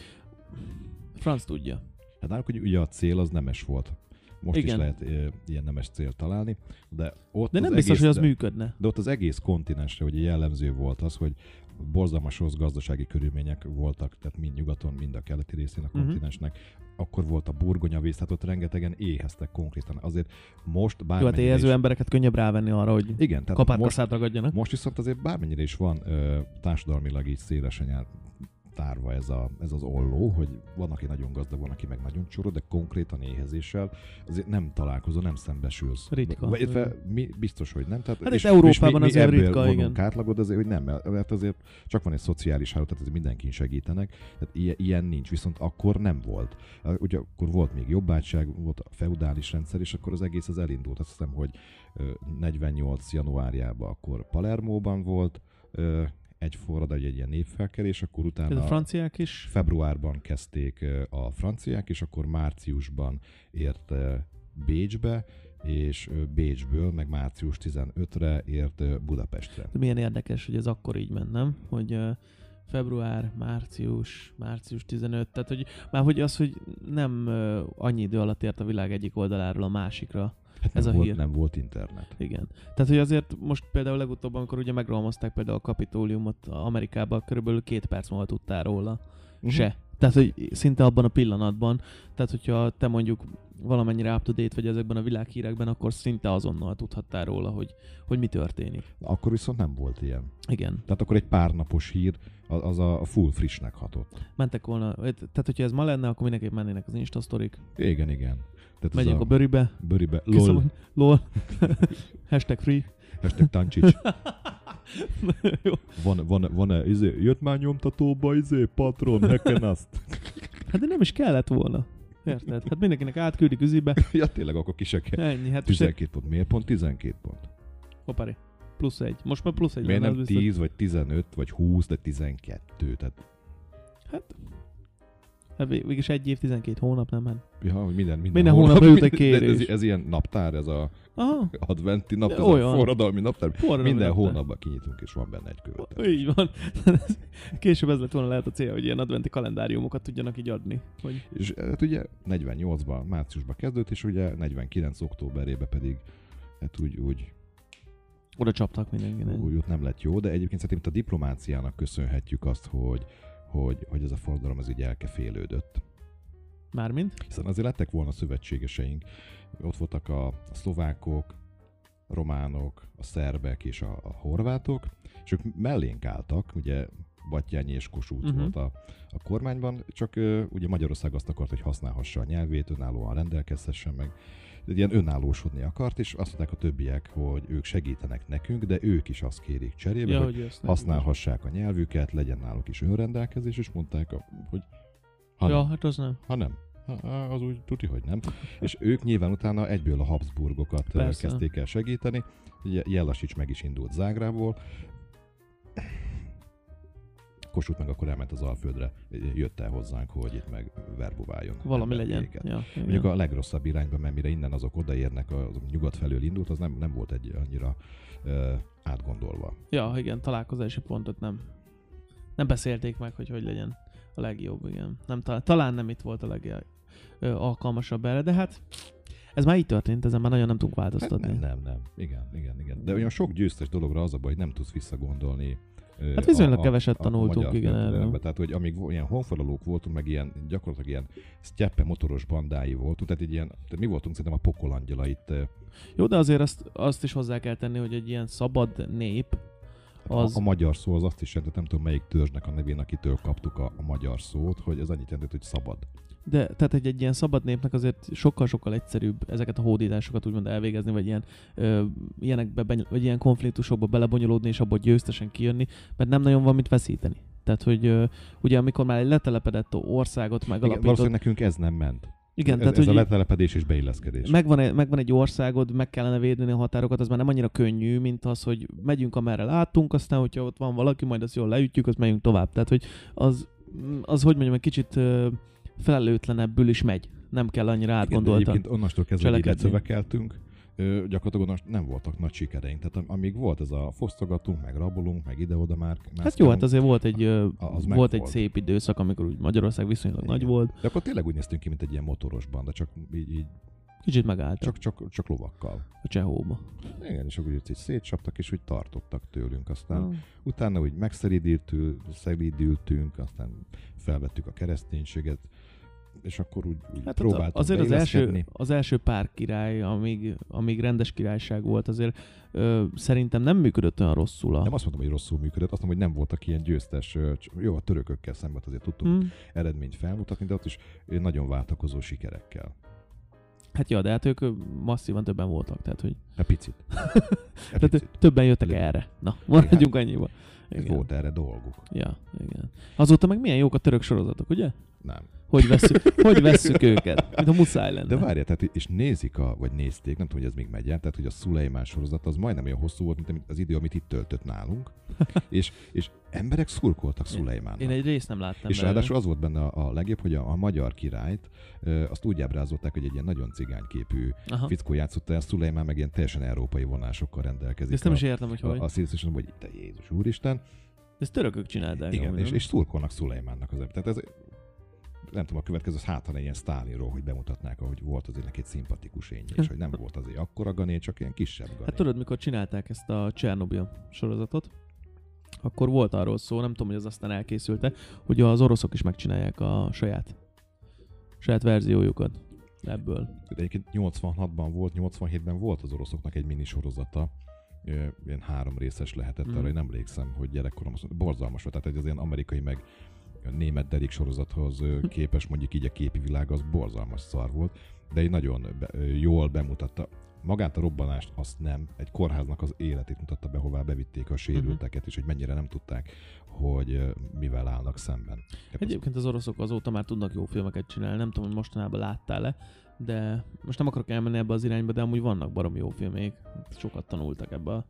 Speaker 3: franc tudja.
Speaker 4: Hát náluk hogy ugye a cél az nemes volt. Most
Speaker 3: Igen.
Speaker 4: is lehet ö, ilyen nemes célt találni, de ott
Speaker 3: De nem biztos,
Speaker 4: egész,
Speaker 3: hogy az működne.
Speaker 4: de ott az egész kontinensre ugye jellemző volt az, hogy borzalmas rossz gazdasági körülmények voltak, tehát mind nyugaton, mind a keleti részén a
Speaker 3: Mhm.
Speaker 4: kontinensnek. Akkor volt a burgonyavész, tehát ott rengetegen éheztek konkrétan. Azért most
Speaker 3: Jó, hát
Speaker 4: bármennyire
Speaker 3: éhező
Speaker 4: is,
Speaker 3: embereket könnyebb rávenni arra, hogy
Speaker 4: Igen, tehát most,
Speaker 3: ragadjanak.
Speaker 4: most viszont azért bármennyire is van ö, társadalmilag így szélesen jár tárva ez, a, ez az olló, hogy van, aki nagyon gazdag, van, aki meg nagyon csoró, de konkrétan éhezéssel azért nem találkozol, nem szembesülsz.
Speaker 3: Ritka.
Speaker 4: Vagy, illetve mi biztos, hogy nem. Tehát,
Speaker 3: Hát itt Európában
Speaker 4: mi,
Speaker 3: azért
Speaker 4: mi ebből
Speaker 3: ritka, igen.
Speaker 4: átlagot, azért, hogy nem, mert azért csak van egy szociális háló, tehát mindenkin segítenek, tehát ilyen, ilyen nincs, viszont akkor nem volt. Ugye akkor volt még jobbátság, volt a feudális rendszer, és akkor az egész az elindult. Azt hiszem, hogy ö, 48. januárjában akkor Palermóban volt egy forrad, egy, ilyen népfelkelés, akkor utána
Speaker 3: Tehát a franciák is.
Speaker 4: februárban kezdték a franciák, és akkor márciusban ért Bécsbe, és Bécsből meg március 15-re ért Budapestre.
Speaker 3: De milyen érdekes, hogy ez akkor így ment, nem? Hogy február, március, március 15, tehát hogy már hogy az, hogy nem annyi idő alatt ért a világ egyik oldaláról a másikra.
Speaker 4: Hát
Speaker 3: Ez
Speaker 4: nem
Speaker 3: a
Speaker 4: volt,
Speaker 3: hír.
Speaker 4: Nem volt internet.
Speaker 3: Igen. Tehát, hogy azért most például legutóbb, amikor ugye megrohamozták például a kapitóliumot Amerikában, körülbelül két perc múlva tudtál róla.
Speaker 4: Mhm.
Speaker 3: Se. Tehát, hogy szinte abban a pillanatban, tehát hogyha te mondjuk valamennyire up-to-date vagy ezekben a világhírekben, akkor szinte azonnal tudhattál róla, hogy, hogy mi történik.
Speaker 4: Akkor viszont nem volt ilyen.
Speaker 3: Igen.
Speaker 4: Tehát akkor egy pár napos hír az, a full frissnek hatott.
Speaker 3: Mentek volna, tehát hogyha ez ma lenne, akkor mindenképp mennének az Insta sztorik.
Speaker 4: Igen, igen. Tehát
Speaker 3: Megyünk
Speaker 4: ez
Speaker 3: a bőribe.
Speaker 4: bőribe. LOL.
Speaker 3: LOL. (laughs) Hashtag free.
Speaker 4: Hashtag Tancsics. (laughs)
Speaker 3: Jó.
Speaker 4: Van, van, van-e, izé, jött már nyomtatóba, izé, patron, hacken azt.
Speaker 3: Hát de nem is kellett volna. Érted? Hát mindenkinek átküldik üzibe. (laughs)
Speaker 4: ja, tényleg, akkor ki se kell.
Speaker 3: Ennyi. Hát most
Speaker 4: 12 pont. Miért pont 12 pont?
Speaker 3: Hoppari. Plusz egy. Most már plusz egy.
Speaker 4: Miért
Speaker 3: van,
Speaker 4: nem
Speaker 3: ez biztos.
Speaker 4: 10, vagy 15, vagy 20, de 12? Tehát,
Speaker 3: Hát végülis egy év, 12 hónap, nem? Hát.
Speaker 4: ja, hogy minden, minden,
Speaker 3: Minden hónapra jut egy kérés.
Speaker 4: Ez, ez, ilyen naptár, ez a
Speaker 3: Aha.
Speaker 4: adventi nap, ez
Speaker 3: Olyan.
Speaker 4: a forradalmi naptár.
Speaker 3: Forradalmi
Speaker 4: Minden
Speaker 3: naptár.
Speaker 4: hónapban kinyitunk, és van benne egy követel.
Speaker 3: Így van. (laughs) Később ez lett volna lehet a cél, hogy ilyen adventi kalendáriumokat tudjanak így adni. Hogy
Speaker 4: És hát ugye 48-ban, márciusban kezdődött, és ugye 49 októberében pedig hát úgy, úgy,
Speaker 3: oda csaptak mindenkinek.
Speaker 4: úgy ott nem lett jó, de egyébként szerintem a diplomáciának köszönhetjük azt, hogy, hogy, hogy ez a forradalom ez így elkefélődött.
Speaker 3: Mármint?
Speaker 4: Hiszen azért lettek volna szövetségeseink. Ott voltak a, a szlovákok, a románok, a szerbek és a, a horvátok, és ők mellénk álltak, ugye Batyányi és Kossuth uh-huh. volt a, a kormányban, csak ugye Magyarország azt akart, hogy használhassa a nyelvét, önállóan rendelkezhessen meg, ilyen önállósodni akart, és azt mondták a többiek, hogy ők segítenek nekünk, de ők is azt kérik cserébe,
Speaker 3: Ja,
Speaker 4: hogy
Speaker 3: hogy
Speaker 4: használhassák a nyelvüket, legyen náluk is önrendelkezés, és mondták, hogy ha
Speaker 3: Ja,
Speaker 4: nem.
Speaker 3: hát az nem.
Speaker 4: Ha nem. Ha, az úgy tuti, hogy nem. (laughs) És ők nyilván utána egyből a Habsburgokat
Speaker 3: Persze.
Speaker 4: kezdték el segíteni. Ugye Jellasics meg is indult Zágrából. Kossuth meg akkor elment az Alföldre, jött el hozzánk, hogy itt meg verbuváljon.
Speaker 3: Valami legyen.
Speaker 4: emberkéket.
Speaker 3: Ja,
Speaker 4: Mondjuk a legrosszabb irányba, mert mire innen azok odaérnek, az nyugat felől indult, az nem, nem volt egy annyira ö, átgondolva.
Speaker 3: ja, igen, találkozási pontot nem. Nem beszélték meg, hogy hogy legyen a legjobb, igen. Nem, talán, talán nem itt volt a legalkalmasabb erre, de hát ez már így történt, ezen már nagyon nem tudunk
Speaker 4: Hát
Speaker 3: változtatni.
Speaker 4: nem, nem, nem. Igen, igen, igen. De olyan sok győztes dologra az a baj, hogy nem tudsz visszagondolni.
Speaker 3: Hát viszonylag keveset tanultunk,
Speaker 4: magyar
Speaker 3: igen, erről.
Speaker 4: Tehát, hogy amíg ilyen honfoglalók voltunk, meg ilyen gyakorlatilag ilyen sztyeppe motoros bandái voltunk, tehát egy ilyen, tehát mi voltunk szerintem a pokolangyala itt.
Speaker 3: Jó, de azért azt, azt is hozzá kell tenni, hogy egy ilyen szabad nép, az...
Speaker 4: A, a, magyar szó az azt is jelenti, nem tudom melyik törzsnek a nevén, akitől kaptuk a, a magyar szót, hogy ez annyit jelent, hogy szabad.
Speaker 3: De tehát egy, egy ilyen szabad népnek azért sokkal-sokkal egyszerűbb ezeket a hódításokat úgymond elvégezni, vagy ilyen, ö, ilyenekbe, beny- vagy ilyen konfliktusokba belebonyolódni, és abból győztesen kijönni, mert nem nagyon van mit veszíteni. Tehát, hogy ö, ugye amikor már egy letelepedett országot
Speaker 4: Igen,
Speaker 3: megalapított...
Speaker 4: valószínűleg nekünk ez nem ment.
Speaker 3: igen
Speaker 4: ez,
Speaker 3: tehát,
Speaker 4: ez
Speaker 3: hogy
Speaker 4: a letelepedés és beilleszkedés.
Speaker 3: megvan, egy, megvan egy országod, meg kellene védeni a határokat, az már nem annyira könnyű, mint az, hogy megyünk amerre látunk, aztán, hogyha ott van valaki, majd azt jól leütjük, azt megyünk tovább. Tehát, hogy az, az hogy mondjam, egy kicsit felelőtlenebbül is megy. Nem kell annyira
Speaker 4: Igen,
Speaker 3: átgondoltan.
Speaker 4: Egyébként onnastól kezdve, hogy ö, gyakorlatilag onnan nem voltak nagy sikereink. Tehát am- amíg volt ez a fosztogatunk, meg rabolunk, meg ide-oda már.
Speaker 3: Hát jó, hát azért volt egy,
Speaker 4: az
Speaker 3: volt egy szép időszak, amikor úgy Magyarország viszonylag
Speaker 4: Igen.
Speaker 3: nagy volt.
Speaker 4: De akkor tényleg úgy néztünk ki, mint egy ilyen motoros banda, csak így, így
Speaker 3: Kicsit megálltak
Speaker 4: csak, csak, csak lovakkal.
Speaker 3: a Csehóba.
Speaker 4: Igen, és akkor így így szétcsaptak, és úgy tartottak tőlünk. Aztán
Speaker 3: Ah.
Speaker 4: utána úgy megszeridültünk, szeridültünk, aztán felvettük a kereszténységet. És akkor úgy, úgy
Speaker 3: Hát
Speaker 4: próbáltunk
Speaker 3: azért az első, az első pár király, amíg, amíg rendes királyság volt, azért ö, szerintem nem működött olyan rosszul a...
Speaker 4: Nem azt mondom, hogy rosszul működött, azt mondom, hogy nem voltak ilyen győztes, jó, a törökökkel szemben azért tudtunk
Speaker 3: Hmm.
Speaker 4: eredményt felmutatni, de ott is nagyon váltakozó sikerekkel.
Speaker 3: Hát ja, de hát ők masszívan többen voltak, tehát hogy
Speaker 4: Hát picit. (laughs) Hát
Speaker 3: tehát
Speaker 4: picit.
Speaker 3: többen jöttek
Speaker 4: Elég.
Speaker 3: erre. Na, maradjunk annyiba.
Speaker 4: Hát
Speaker 3: Igen.
Speaker 4: Volt erre dolguk.
Speaker 3: Ja, igen. Azóta meg milyen jók a török sorozatok, ugye?
Speaker 4: Nem.
Speaker 3: Hogy vesszük, hogy vesszük őket? Mint a muszáj lenne.
Speaker 4: De várjál, tehát, és nézik, a, vagy nézték, nem tudom, hogy ez még megy el, tehát hogy a Szulejmán sorozat az majdnem olyan hosszú volt, mint az idő, amit itt töltött nálunk, (laughs) és, és emberek szurkoltak Szulejmánnak.
Speaker 3: Én egy részt nem láttam
Speaker 4: És ráadásul az volt benne a, a legjobb, hogy a, a magyar királyt ö, azt úgy ábrázolták, hogy egy ilyen nagyon cigányképű
Speaker 3: Aha.
Speaker 4: fickó játszotta el, Szulejmán meg ilyen teljesen európai vonásokkal rendelkezik.
Speaker 3: De ezt nem
Speaker 4: a,
Speaker 3: is értem, hogy hogy.
Speaker 4: a, a színészesen, hogy te Jézus Úristen.
Speaker 3: Ezt törökök csinálták.
Speaker 4: Igen,
Speaker 3: amúgy,
Speaker 4: és, és szurkolnak Szulejmánnak az Tehát ez, nem tudom, a következő az hát, ha ilyen Sztálinról, hogy bemutatnák, hogy volt azért neki egy szimpatikus énje, és hogy nem volt azért akkora gané, csak ilyen kisebb gané.
Speaker 3: Hát tudod, mikor csinálták ezt a Csernobil sorozatot, akkor volt arról szó, nem tudom, hogy az aztán elkészült-e, hogy az oroszok is megcsinálják a saját saját verziójukat ebből.
Speaker 4: De egyébként 86-ban volt, 87-ben volt az oroszoknak egy minisorozata, ö, ilyen három részes lehetett, mm. arra én emlékszem, hogy gyerekkorom borzalmas volt, tehát egy az ilyen amerikai meg német derék sorozathoz (laughs) képes mondjuk így a képi világ az borzalmas szar volt, de egy nagyon be, jól bemutatta. Magát a robbanást azt nem, egy kórháznak az életét mutatta be, hová bevitték a sérülteket, és hogy mennyire nem tudták, hogy mivel állnak szemben. Az-
Speaker 3: Egyébként az oroszok azóta már tudnak jó filmeket csinálni, nem tudom, hogy mostanában láttál-e, de most nem akarok elmenni ebbe az irányba, de amúgy vannak baromi jó filmék, sokat tanultak ebbe a,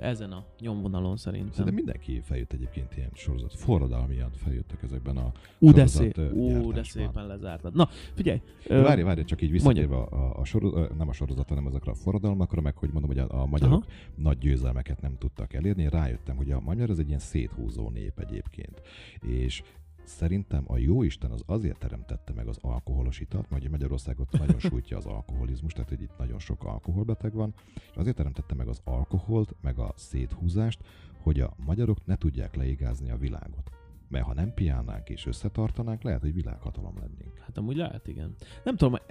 Speaker 3: ezen a nyomvonalon szerintem.
Speaker 4: Szerintem mindenki feljött egyébként ilyen sorozat. Forradalmian feljöttek ezekben a
Speaker 3: Ú, de, szép, ú, de szépen lezártad. Na, figyelj!
Speaker 4: Várj, várj, csak így visszatérve a, a sorozat, nem a sorozat, hanem ezekre a forradalmakra, meg hogy mondom, hogy a, a magyarok
Speaker 3: Aha.
Speaker 4: nagy győzelmeket nem tudtak elérni. Én rájöttem, hogy a magyar az egy ilyen széthúzó nép egyébként. És szerintem a jó Isten az azért teremtette meg az alkoholos italt, mert ugye Magyarországot nagyon (laughs) sújtja az alkoholizmus, tehát hogy itt nagyon sok alkoholbeteg van, és azért teremtette meg az alkoholt, meg a széthúzást, hogy a magyarok ne tudják leigázni a világot. Mert ha nem piánánk és összetartanánk, lehet, hogy világhatalom lennénk.
Speaker 3: Hát amúgy lehet, igen. Nem tudom, eh,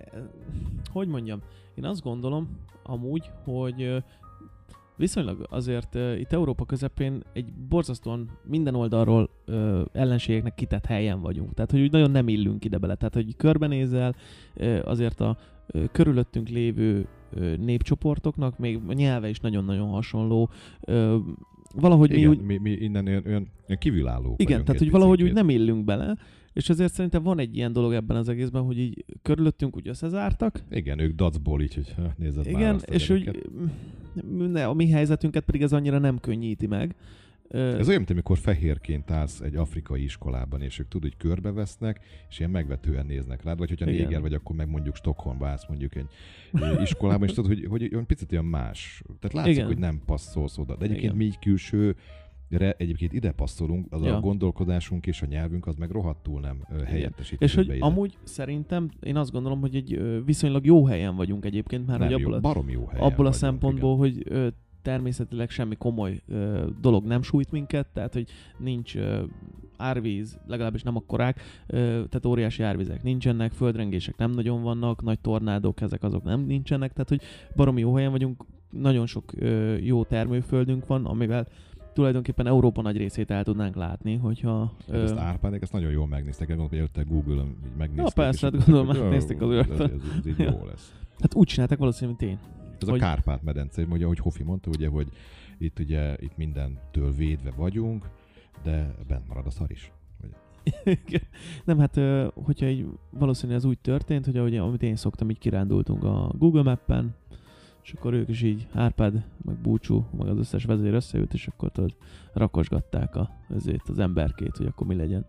Speaker 3: hogy mondjam, én azt gondolom amúgy, hogy ö, viszonylag azért uh, itt Európa közepén egy borzasztóan minden oldalról uh, ellenségeknek kitett helyen vagyunk. Tehát, hogy úgy nagyon nem illünk ide bele. Tehát, hogy körbenézel, uh, azért a uh, körülöttünk lévő uh, népcsoportoknak, még a nyelve is nagyon-nagyon hasonló. Uh, valahogy mi
Speaker 4: Igen,
Speaker 3: úgy,
Speaker 4: mi, mi innen olyan, olyan, kívülállók
Speaker 3: igen, tehát hogy valahogy úgy nem illünk bele, és ezért szerintem van egy ilyen dolog ebben az egészben, hogy így körülöttünk úgy összezártak,
Speaker 4: Igen, ők dacból így, hogy nézed már
Speaker 3: igen,
Speaker 4: azt a
Speaker 3: és hogy ne, a mi helyzetünket pedig ez annyira nem könnyíti meg.
Speaker 4: Ez olyan, mint amikor fehérként állsz egy afrikai iskolában, és ők tudod, hogy körbevesznek, és ilyen megvetően néznek rád, vagy hogyha
Speaker 3: Igen.
Speaker 4: néger vagy, akkor meg mondjuk Stockholmba állsz mondjuk egy iskolában, és tudod, hogy, hogy olyan picit olyan más. Tehát látszik,
Speaker 3: Igen.
Speaker 4: hogy nem passzolsz oda. De egyébként
Speaker 3: Igen.
Speaker 4: mi így külső egyébként ide passzolunk, az
Speaker 3: Ja.
Speaker 4: a gondolkodásunk és a nyelvünk az meg rohadtul nem helyettesíthető
Speaker 3: és hogy
Speaker 4: ide.
Speaker 3: amúgy szerintem én azt gondolom, hogy egy viszonylag jó helyen vagyunk egyébként, már
Speaker 4: nem
Speaker 3: hogy
Speaker 4: jó,
Speaker 3: abból a,
Speaker 4: baromi jó helyen
Speaker 3: abból a
Speaker 4: vagyunk,
Speaker 3: szempontból, hogy ö, természetileg semmi komoly ö, dolog nem sújt minket, tehát hogy nincs ö, árvíz, legalábbis nem akkorák, ö, tehát óriási árvizek nincsenek, földrengések nem nagyon vannak, nagy tornádok, ezek azok nem nincsenek, tehát hogy baromi jó helyen vagyunk, nagyon sok ö, jó termőföldünk van, amivel tulajdonképpen Európa nagy részét el tudnánk látni, hogyha...
Speaker 4: Hát ezt Árpádék ezt nagyon jól megnéztek, gondolom, hogy előtte Google-on így megnézték.
Speaker 3: Ja, persze, hát gondolom, megnézték az
Speaker 4: "Ó, ez,
Speaker 3: őrtön."
Speaker 4: ez, ez, így jó lesz. (laughs)
Speaker 3: hát úgy csinálták valószínűleg, mint én.
Speaker 4: Ez
Speaker 3: Hogy-
Speaker 4: a Kárpát-medence, ugye, ahogy Hofi mondta, ugye, hogy itt ugye itt mindentől védve vagyunk, de bent marad a szar is.
Speaker 3: Nem, hát ö, hogyha így valószínűleg ez úgy történt, hogy ahogy, amit én szoktam, így kirándultunk a Google Mappen, és akkor ők is így, Árpád, meg Búcsú, meg az összes vezér összeült, és akkor tudod, rakosgatták a, ezért az emberkét, hogy akkor mi legyen.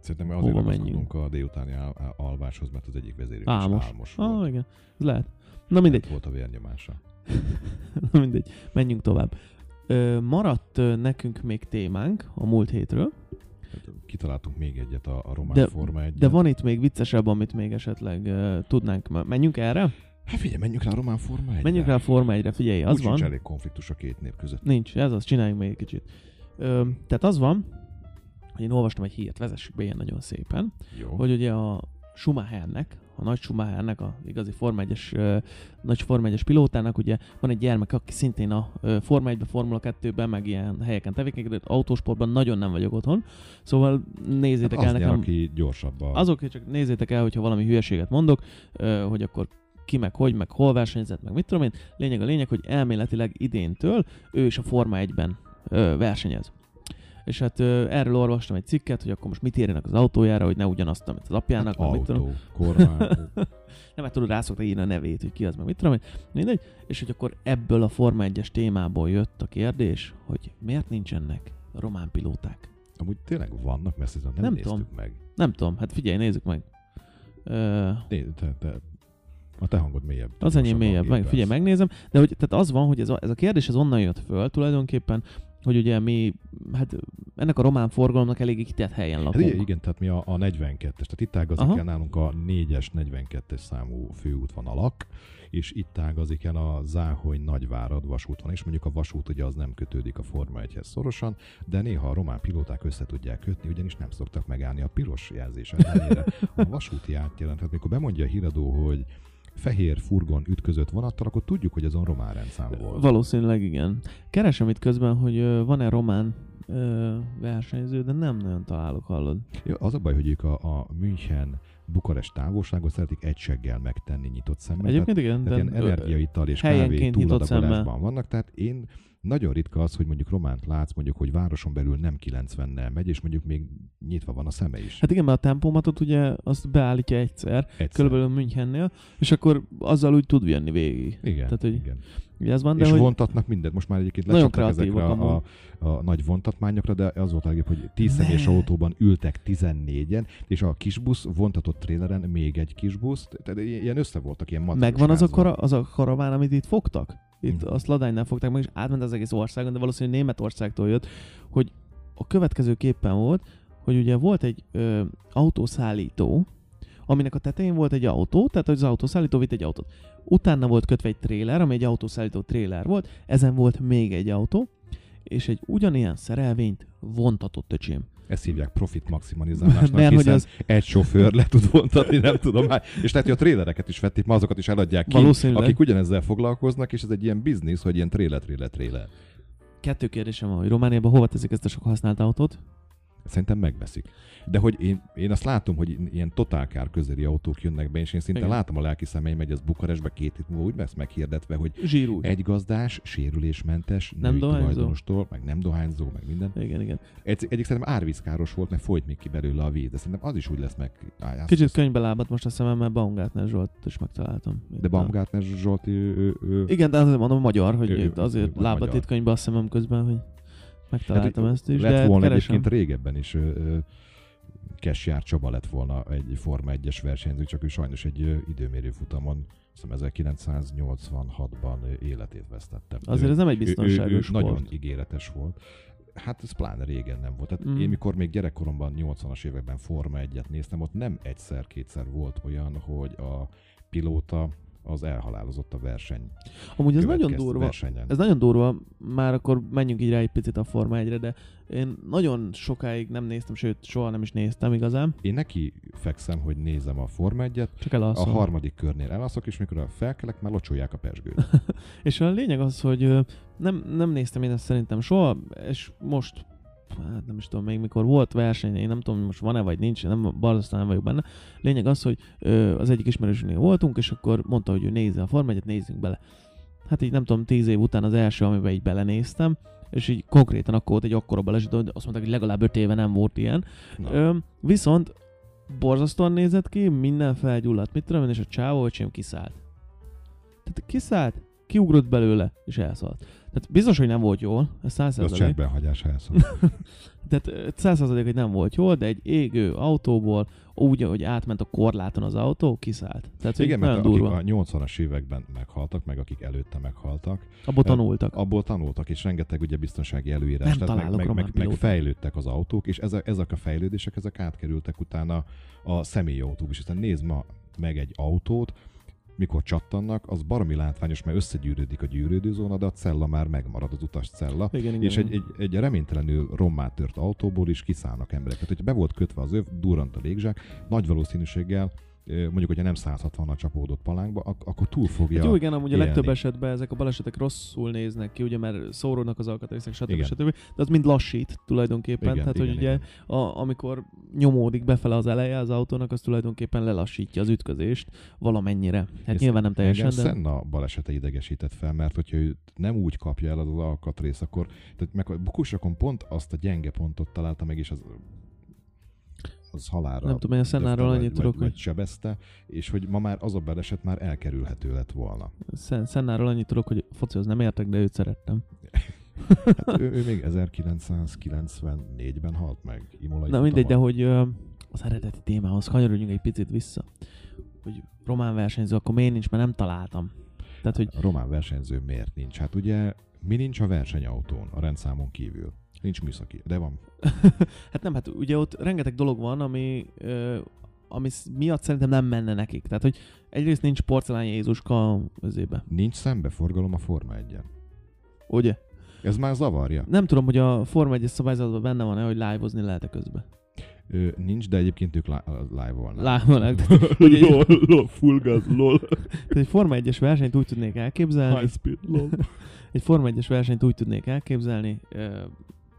Speaker 4: Szerintem azért
Speaker 3: Hova
Speaker 4: ragaszkodunk a délutáni al- alváshoz, mert az egyik vezérünk
Speaker 3: Álmos.
Speaker 4: is álmos
Speaker 3: Ah,
Speaker 4: volt.
Speaker 3: igen. Ez lehet. Na mindegy.
Speaker 4: Ott volt a vérnyomása. (laughs)
Speaker 3: Na mindegy. Menjünk tovább. Ö, maradt ö, nekünk még témánk a múlt hétről,
Speaker 4: Hát, Kitaláltunk még egyet a, a román
Speaker 3: De-
Speaker 4: forma egyet.
Speaker 3: de van itt még viccesebb, amit még esetleg ö, tudnánk. Menjünk erre?
Speaker 4: Hát figyelj, menjünk rá a román forma egyre.
Speaker 3: Menjünk rá a Forma 1-re, figyelj, az
Speaker 4: Úgy
Speaker 3: van.
Speaker 4: sincs elég konfliktus a két nép között.
Speaker 3: Nincs, ez az, csináljunk még egy kicsit. Ö, tehát az van, hogy én olvastam egy hírt, vezessük be ilyen nagyon szépen,
Speaker 4: Jó.
Speaker 3: hogy ugye a Schumachernek, a nagy Schumachernek, a igazi Forma 1-es, ö, nagy Forma 1-es pilótának, ugye van egy gyermek, aki szintén a Forma 1-ben, Formula 2-ben, meg ilyen helyeken tevékenykedik, autósportban nagyon nem vagyok otthon, szóval nézzétek
Speaker 4: Hát
Speaker 3: el
Speaker 4: az
Speaker 3: nekem,
Speaker 4: aki gyorsabb a...
Speaker 3: azok csak nézzétek el, hogyha valami hülyeséget mondok, hogy akkor ki meg hogy, meg hol versenyzett, meg mit tudom én. Lényeg a lényeg, hogy elméletileg idéntől ő is a Forma 1-ben ö, versenyez. És hát ö, erről olvastam egy cikket, hogy akkor most mit írjanak az autójára, hogy ne ugyanazt, amit az apjának, mit tudom.
Speaker 4: autó, kormány. (laughs)
Speaker 3: Nem, hát tudod, rá szokta írni a nevét, hogy ki az, meg mit tudom én. Mindegy. És hogy akkor ebből a Forma 1-es témából jött a kérdés, hogy miért nincsenek román pilóták.
Speaker 4: Amúgy tényleg vannak, mert ezt nem,
Speaker 3: Nem
Speaker 4: néztük
Speaker 3: tudom.
Speaker 4: meg.
Speaker 3: Nem tudom, hát figyelj, nézzük meg. Ö,
Speaker 4: Né, te, te, a te hangod mélyebb.
Speaker 3: Az enyém mélyebb, meg, figyelj, megnézem. De hogy, tehát az van, hogy ez a, ez a kérdés ez onnan jött föl tulajdonképpen, hogy ugye mi, hát ennek a román forgalomnak elég kitett helyen
Speaker 4: Hát
Speaker 3: lakunk.
Speaker 4: igen, igen, tehát mi a, a 42-es, tehát itt ágazik el nálunk a 4-es, 42-es számú főút van alak, és itt ágazik el a Záhony Nagyvárad vasút van, és mondjuk a vasút ugye az nem kötődik a Forma 1-hez szorosan, de néha a román pilóták össze tudják kötni, ugyanis nem szoktak megállni a piros jelzés ellenére. A vasúti átjelent, tehát mikor bemondja a híradó, hogy fehér furgon ütközött vonattal, akkor tudjuk, hogy azon román rendszám volt.
Speaker 3: Valószínűleg igen. Keresem itt közben, hogy van-e román ö, versenyző, de nem nagyon találok, hallod.
Speaker 4: Ja, az a baj, hogy ők a, a München Bukarest távolságot szeretik egy seggel megtenni nyitott szemmel.
Speaker 3: Egyébként igen,
Speaker 4: tehát,
Speaker 3: de
Speaker 4: tehát ilyen energiaital és kávé túladagolásban vannak, tehát én nagyon ritka az, hogy mondjuk románt látsz, mondjuk, hogy városon belül nem 90-nel megy, és mondjuk még nyitva van a szeme is.
Speaker 3: Hát igen, mert a tempomatot ugye azt beállítja egyszer,
Speaker 4: Egyszer.
Speaker 3: körülbelül Münchennél, és akkor azzal úgy tud jönni végig.
Speaker 4: Igen,
Speaker 3: Tehát, hogy
Speaker 4: igen.
Speaker 3: Ez van, de
Speaker 4: és
Speaker 3: hogy...
Speaker 4: vontatnak mindent. Most már egyébként lecsaptak ezekre a, a, a, nagy vontatmányokra, de az volt a legjobb, hogy 10
Speaker 3: Ne.
Speaker 4: személyes autóban ültek 14-en, és a kisbusz vontatott tréleren még egy kisbusz, tehát ilyen össze voltak, ilyen
Speaker 3: Megvan az a, kara, az a karaván, amit itt fogtak? Itt
Speaker 4: Mhm.
Speaker 3: azt Ladánynál fogták meg, és átment az egész országon, de valószínűleg Németországtól jött, hogy a következő képen volt, hogy ugye volt egy ö, autószállító, aminek a tetején volt egy autó, tehát az autószállító vitt egy autót. Utána volt kötve egy tréler, ami egy autószállító tréler volt, ezen volt még egy autó, és egy ugyanilyen szerelvényt vontatott öcsém.
Speaker 4: Ezt hívják profit maximalizálásnak, (laughs)
Speaker 3: Mert hogy
Speaker 4: hiszen
Speaker 3: az
Speaker 4: egy sofőr le tud vontatni, nem tudom már. És lehet, hogy a trélereket is vették, ma azokat is eladják ki, akik ugyanezzel foglalkoznak, és ez egy ilyen biznisz, hogy ilyen tréler, tréler, tréler.
Speaker 3: kettő kérdésem van, hogy Romániában hova teszik ezt a sok használt autót?
Speaker 4: Szerintem megveszik. De hogy én, én azt látom, hogy ilyen totálkár közeli autók jönnek be, és én szinte
Speaker 3: Igen.
Speaker 4: látom a lelki szemeim, hogy az Bukarestbe két hét múlva úgy lesz meghirdetve, hogy
Speaker 3: Zsírú.
Speaker 4: egy gazdás, sérülésmentes,
Speaker 3: Nem
Speaker 4: tulajdonostól, meg nem dohányzó, meg minden.
Speaker 3: Igen, igen.
Speaker 4: Egy, egyik szerintem árvízkáros volt, meg folyt még ki belőle a víz, de szerintem az is úgy lesz meg. Á,
Speaker 3: Kicsit könyvbe lábadt most a szemem, mert Baumgartner Zsolt is megtaláltam.
Speaker 4: De Baumgartner Zsolt, ő, ő, ő,
Speaker 3: Igen, de azért mondom magyar, hogy
Speaker 4: Ő-
Speaker 3: azért lábadt itt könyvbe a szemem közben, hogy megtaláltam
Speaker 4: Hát,
Speaker 3: ezt is,
Speaker 4: lett
Speaker 3: de
Speaker 4: volna
Speaker 3: keresem.
Speaker 4: egyébként régebben is Kesjár Csaba lett volna egy Forma 1-es versenyző, csak ő sajnos egy időmérő futamon, hiszem 1986-ban ö, életét vesztette.
Speaker 3: Azért
Speaker 4: Ő-
Speaker 3: ez nem egy
Speaker 4: ő, ő, ő
Speaker 3: biztonságos sport.
Speaker 4: nagyon ígéretes volt. Hát ez pláne régen nem volt. Tehát mm. én mikor még gyerekkoromban, 80-as években Forma 1-et néztem, ott nem egyszer-kétszer volt olyan, hogy a pilóta az elhalálozott a verseny.
Speaker 3: Amúgy ez nagyon durva.
Speaker 4: Versenyen.
Speaker 3: Ez nagyon durva, már akkor menjünk így rá egy picit a Forma 1-re, de én nagyon sokáig nem néztem, sőt, soha nem is néztem igazán,
Speaker 4: Én neki fekszem, hogy nézem a Forma 1-et,
Speaker 3: csak
Speaker 4: a
Speaker 3: elalszom.
Speaker 4: harmadik körnél elalszok, és mikor felkelek, már locsolják a pesgőt. (laughs)
Speaker 3: És a lényeg az, hogy nem, nem néztem én ezt szerintem soha, és most hát nem is tudom még mikor volt verseny, én nem tudom, hogy most van-e vagy nincs, nem, barzasztóan nem vagyok benne. Lényeg az, hogy ö, az egyik ismerősünknél voltunk, és akkor mondta, hogy ő nézze a Forma 1 nézzünk bele. Hát így nem tudom, tíz év után az első, amiben így belenéztem, és így konkrétan akkor volt egy akkora baleset, hogy azt mondták, hogy legalább öt éve nem volt ilyen.
Speaker 4: Na,
Speaker 3: Ö, viszont borzasztóan nézett ki, minden felgyulladt, mit tudom én, és a csávó öcsém kiszállt. Tehát kiszállt, kiugrott belőle, és elszaladt. Tehát biztos, hogy nem volt jól, ez száz
Speaker 4: de az
Speaker 3: százalék.
Speaker 4: cserben hagyás elszól. (laughs)
Speaker 3: Tehát százalék, hogy nem volt jól, de egy égő autóból, úgy, ahogy átment a korláton az autó, kiszállt. Tehát hogy
Speaker 4: Igen, mert akik
Speaker 3: durva.
Speaker 4: a 80-as években meghaltak, meg akik előtte meghaltak,
Speaker 3: Abból tanultak.
Speaker 4: abból tanultak, és rengeteg ugye biztonsági előírás,
Speaker 3: Nem
Speaker 4: tehát meg, meg, meg, meg fejlődtek az autók, és ezek, ezek a fejlődések, ezek átkerültek utána a személyi autók is. Hiszen nézd ma meg egy autót, mikor csattannak, az baromi látványos, mert összegyűrődik a gyűrődőzóna, de a cella már megmarad, az utas cella.
Speaker 3: Igen, igen.
Speaker 4: És egy, egy, egy reménytelenül rommá tört autóból is kiszállnak emberek. Tehát, hogyha be volt kötve az öv, durrant a légzsák, nagy valószínűséggel mondjuk, hogyha nem 160 csapódott palánkba, ak- akkor túl fogja
Speaker 3: Hát jó, igen, amúgy a
Speaker 4: élni.
Speaker 3: legtöbb esetben ezek a balesetek rosszul néznek ki, ugye, mert szóródnak az alkatrészek, stb.
Speaker 4: Igen.
Speaker 3: stb. De az mind lassít tulajdonképpen.
Speaker 4: Igen,
Speaker 3: Tehát,
Speaker 4: igen,
Speaker 3: hogy ugye,
Speaker 4: igen.
Speaker 3: A, amikor nyomódik befele az eleje az autónak, az tulajdonképpen lelassítja az ütközést valamennyire. Hát
Speaker 4: Ez
Speaker 3: nyilván nem teljesen, de...
Speaker 4: Senna balesete idegesített fel, mert hogyha őt nem úgy kapja el az, az alkatrész, akkor tehát meg a bukusokon pont azt a gyenge pontot találta meg, és az az halára
Speaker 3: Nem tudom, én a Sennáról
Speaker 4: döfte,
Speaker 3: annyit
Speaker 4: vagy,
Speaker 3: tudok,
Speaker 4: vagy,
Speaker 3: hogy-
Speaker 4: sebezte, és hogy ma már az a baleset már elkerülhető lett volna.
Speaker 3: Szen- Szennáról annyit tudok, hogy focihoz nem értek, de őt szerettem. (laughs)
Speaker 4: Hát ő, ő még 1994-ben halt meg. Imolai
Speaker 3: Na mindegy, de hogy ö, az eredeti témához kanyarodjunk egy picit vissza. Hogy román versenyző, akkor miért nincs, mert nem találtam. Tehát, hogy
Speaker 4: A román versenyző miért nincs? Hát ugye mi nincs a versenyautón, a rendszámon kívül? Nincs műszaki, de van. (laughs)
Speaker 3: Hát nem, hát ugye ott rengeteg dolog van, ami, ö, ami miatt szerintem nem menne nekik. Tehát, hogy egyrészt nincs porcelán Jézuska özébe.
Speaker 4: Nincs szembeforgalom a Forma 1
Speaker 3: Ugye?
Speaker 4: Ez már zavarja.
Speaker 3: Nem tudom, hogy a Forma 1 szabályzatban benne van-e, hogy live-ozni lehet-e közben.
Speaker 4: Ö, nincs, de egyébként ők li- live-olnak.
Speaker 3: Live-olnak. (laughs)
Speaker 4: Lol, lol, full gas, lol.
Speaker 3: Tehát egy Forma 1-es versenyt úgy tudnék elképzelni,
Speaker 4: speed, lol. (laughs)
Speaker 3: egy Forma 1-es versenyt úgy tudnék elképzelni,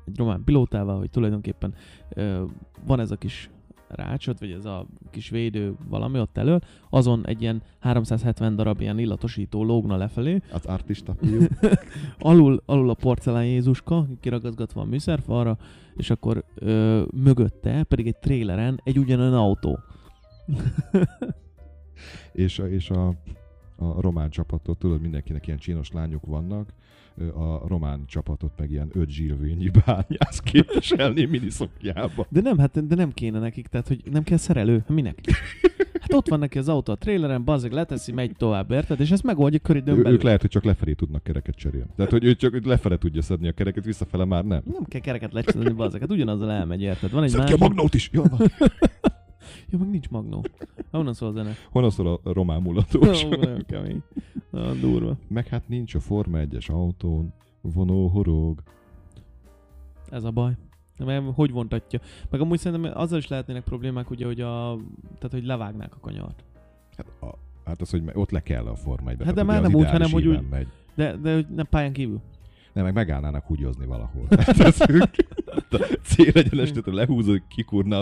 Speaker 3: egy román pilótával, hogy tulajdonképpen ö, van ez a kis rácsot, vagy ez a kis védő valami ott elől, azon egy ilyen 370 darab ilyen illatosító lógna lefelé,
Speaker 4: Az artista (laughs)
Speaker 3: alul, alul a porcelán Jézuska, kiragazgatva a műszerfalra, és akkor ö, mögötte pedig egy tréleren egy ugyanolyan autó. (laughs)
Speaker 4: és, a- és a, a román csapatot, tudod, mindenkinek ilyen csinos lányok vannak, a román csapatot meg ilyen öt zsírvényi bányász képviselni miniszokjába.
Speaker 3: De nem, hát de nem kéne nekik, tehát hogy nem kell szerelő, minek? Hát ott van neki az autó a traileren, bazzeg leteszi, megy tovább, érted? És ezt megoldja
Speaker 4: Ő,
Speaker 3: belül.
Speaker 4: ők lehet, hogy csak lefelé tudnak kereket cserélni. Tehát, hogy ő csak lefele tudja szedni a kereket, visszafele már nem.
Speaker 3: Nem kell kereket lecsinálni, bazzeg, hát ugyanazzal elmegy, érted? Van egy
Speaker 4: Szedd ki
Speaker 3: másik...
Speaker 4: a magnót is! Jó,
Speaker 3: Jó, meg nincs magnó. Honnan szól a zene?
Speaker 4: Honnan szól a román mulatós?
Speaker 3: Ó, nagyon kemény. Nagyon durva.
Speaker 4: Meg hát nincs a Forma 1-es autón vonó horog.
Speaker 3: Ez a baj. Mert hogy vontatja? Meg amúgy szerintem azzal is lehetnének problémák, ugye, hogy a... Tehát, hogy levágnák a kanyart.
Speaker 4: Hát, a, hát az, hogy ott le kell a Forma 1
Speaker 3: Hát de már nem úgy, hanem hogy úgy-
Speaker 4: Megy.
Speaker 3: De, de hogy nem pályán kívül.
Speaker 4: Nem, meg megállnának húgyozni valahol. Tehát ez, a célegyenestet lehúzod, kikurná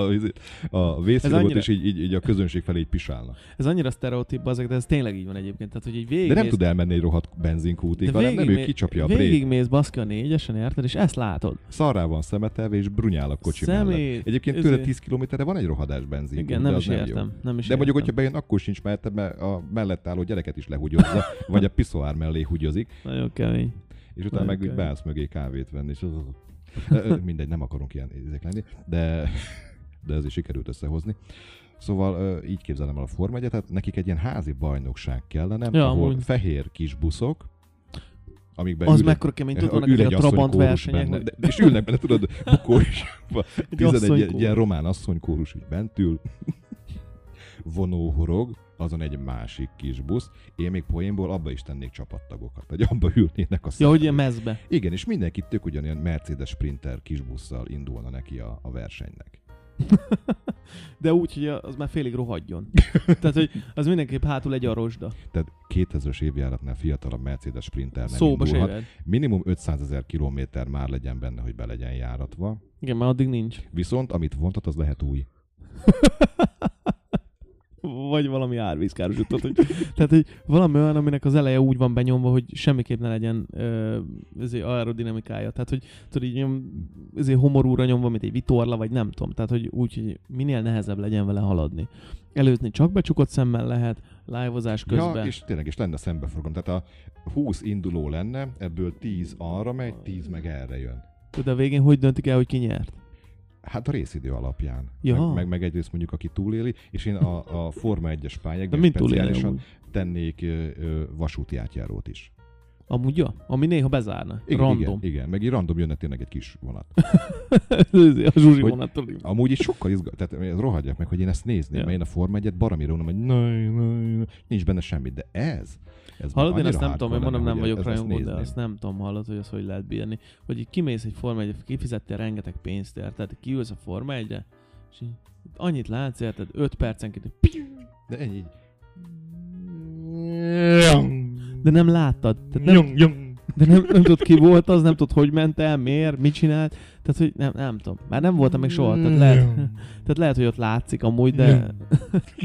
Speaker 4: a, vészvilogot,
Speaker 3: annyira-
Speaker 4: és így, így, így, a közönség felé így pisálna.
Speaker 3: Ez annyira sztereotíp, azok, de ez tényleg így van egyébként. Tehát, hogy így végig
Speaker 4: De nem tud elmenni egy rohadt benzinkútig, hanem nem ő kicsapja a brét.
Speaker 3: Végigmész baszki a négyesen, érted? És ezt látod.
Speaker 4: Szarrá van szemetelve, és brunyál a kocsi
Speaker 3: Szemét,
Speaker 4: mellett. Egyébként
Speaker 3: ezért-
Speaker 4: tőle 10 kilométerre van egy rohadás benzin.
Speaker 3: Igen, nem is értem. Nem is
Speaker 4: De mondjuk, hogyha bejön, akkor sincs, mert a mellett álló gyereket is lehugyozza, vagy a (laughs) piszoár mellé hugyozik,
Speaker 3: Nagyon kemény.
Speaker 4: És utána meg úgy beállsz mögé kávét venni, és az... Ö, Mindegy, nem akarunk ilyen izék lenni, de, de ez is sikerült összehozni. Szóval így képzelem el a Forma 1 tehát nekik egy ilyen házi bajnokság kellene,
Speaker 3: Ja,
Speaker 4: ahol
Speaker 3: amúgy.
Speaker 4: fehér kis buszok, amikben
Speaker 3: Az
Speaker 4: ül
Speaker 3: mekkora kemény, tudod, vannak ezek
Speaker 4: egy
Speaker 3: a Trabant versenyek.
Speaker 4: benne,
Speaker 3: hogy-
Speaker 4: de, és ülnek benne, tudod, bukó is. (laughs)
Speaker 3: Egy
Speaker 4: 11 egy,
Speaker 3: asszonykórus.
Speaker 4: ilyen román asszonykórus így bent ül, (laughs) vonóhorog, azon egy másik kis busz. Én még poénból abba is tennék csapattagokat, hogy abba ülnének a
Speaker 3: Ja, hogy ilyen mezbe.
Speaker 4: Igen, és mindenki tök ugyanilyen Mercedes Sprinter kisbusszal indulna neki a, a versenynek. (laughs)
Speaker 3: De úgy, hogy az már félig rohadjon. (laughs) Tehát, hogy az mindenképp hátul egy arosda.
Speaker 4: Tehát 2000-es évjáratnál fiatalabb Mercedes Sprinter nem
Speaker 3: Szóba
Speaker 4: indulhat. Minimum 500 ezer kilométer már legyen benne, hogy be legyen járatva.
Speaker 3: Igen, mert addig nincs.
Speaker 4: Viszont amit vontat, az lehet új. (laughs)
Speaker 3: Vagy valami árvízkárosított. Hogy, tehát, hogy valami olyan, aminek az eleje úgy van benyomva, hogy semmiképp ne legyen ö, ezért aerodinamikája. Tehát, hogy tudod, így nyom, ezért homorúra nyomva, mint egy vitorla, vagy nem tudom. Tehát, hogy úgy, hogy minél nehezebb legyen vele haladni. Előzni csak becsukott szemmel lehet, live-ozás közben.
Speaker 4: Ja, és tényleg, és lenne szembeforgalom. Tehát a 20 induló lenne, ebből 10 arra megy, 10 meg erre jön.
Speaker 3: De a végén hogy döntik el, hogy ki nyert?
Speaker 4: Hát a részidő alapján.
Speaker 3: Ja.
Speaker 4: Meg, meg, meg egyrészt mondjuk, aki túléli, és én a, a Forma 1-es
Speaker 3: De
Speaker 4: pályákban speciálisan tennék ö, ö, vasúti átjárót is.
Speaker 3: Amúgy jó, ami néha bezárna.
Speaker 4: Igen,
Speaker 3: Random.
Speaker 4: Igen, igen, meg így random jönne tényleg egy kis vonat. (laughs)
Speaker 3: a Zsuzsi
Speaker 4: Hogy-
Speaker 3: vonattól.
Speaker 4: Amúgy is sokkal izgalmas, tehát ez rohadjak meg, hogy én ezt nézném,
Speaker 3: Ja.
Speaker 4: mert én a Forma 1-et baromira unom, hogy naj, naj, nincs benne semmi, de ez, ez
Speaker 3: Hallod, én ezt nem tudom, én mondom, nem vagyok rajongó, de azt nem tudom, hallod, hogy azt hogy lehet bírni. Hogy így kimész egy Forma 1 kifizettél rengeteg pénzt, érted? Kiülsz a Forma 1 és így annyit látsz, érted? 5 percenként,
Speaker 4: De ennyi
Speaker 3: de nem láttad. Tehát nem, de nem, nem tudod ki volt az, nem tudod, hogy ment el, miért, mit csinált. Tehát, hogy nem, nem tudom. Már nem voltam még soha. Tehát lehet, tehát lehet, hogy ott látszik amúgy, de...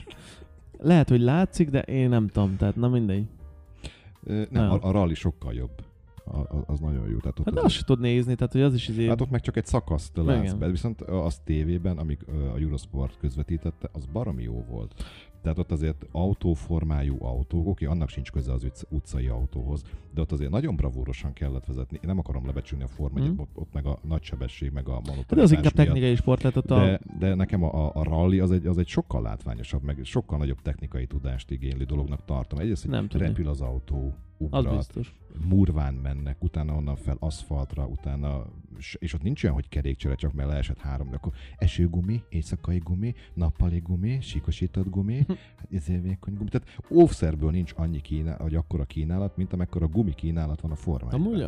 Speaker 3: (laughs) lehet, hogy látszik, de én nem tudom. Tehát na mindegy.
Speaker 4: Nem,
Speaker 3: Nem.
Speaker 4: a, a rally sokkal jobb. A, az nagyon jó. Tehát ott
Speaker 3: Hát
Speaker 4: az-
Speaker 3: azt se tud nézni, tehát hogy az is izé...
Speaker 4: Hát ott meg csak egy szakaszt látsz be, viszont az tévében, amik a Eurosport közvetítette, az baromi jó volt. Tehát ott azért autóformájú autók, oké, annak sincs köze az utc- utcai autóhoz, de ott azért nagyon bravúrosan kellett vezetni. Én nem akarom lebecsülni a Forma 1
Speaker 3: Mhm.
Speaker 4: ott, ott meg a nagy sebesség, meg a
Speaker 3: Hát de az
Speaker 4: monotoritás
Speaker 3: inkább
Speaker 4: miatt.
Speaker 3: technikai sport lett ott a...
Speaker 4: De, de nekem a, a, a rally az egy, az egy sokkal látványosabb, meg sokkal nagyobb technikai tudást igénylő dolognak tartom. Egyrészt, hogy
Speaker 3: Nem
Speaker 4: repül az autó,
Speaker 3: Az
Speaker 4: ugrat,
Speaker 3: biztos.
Speaker 4: murván mennek, utána onnan fel aszfaltra, utána, és ott nincs olyan, hogy kerékcsere, csak mert leesett három, akkor esőgumi, éjszakai gumi, nappali gumi, síkosított gumi, hát ezért vékony gumi. Tehát óvszerből nincs annyi kínálat, vagy akkora kínálat, mint amekkora gumi kínálat van a formában.
Speaker 3: Amúgy.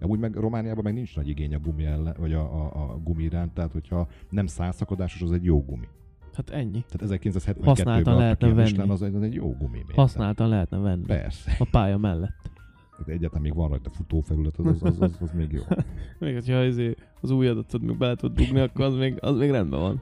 Speaker 4: Amúgy meg Romániában meg nincs nagy igény a gumi ellen, vagy a, a, a gumi iránt, tehát hogyha nem százszakadásos, az egy jó gumi.
Speaker 3: Hát ennyi.
Speaker 4: Tehát 1972-ben
Speaker 3: Használtan lehetne venni.
Speaker 4: Michelin, az, egy- az egy jó gumi. még.
Speaker 3: Használtan lehetne venni.
Speaker 4: Persze.
Speaker 3: A pálya mellett.
Speaker 4: Tehát Egyáltalán még van rajta futófelület, az, az, az, az, az még jó. (laughs)
Speaker 3: Még hogyha izé az ujjadat tud még bele tud dugni, akkor az még, az még rendben van.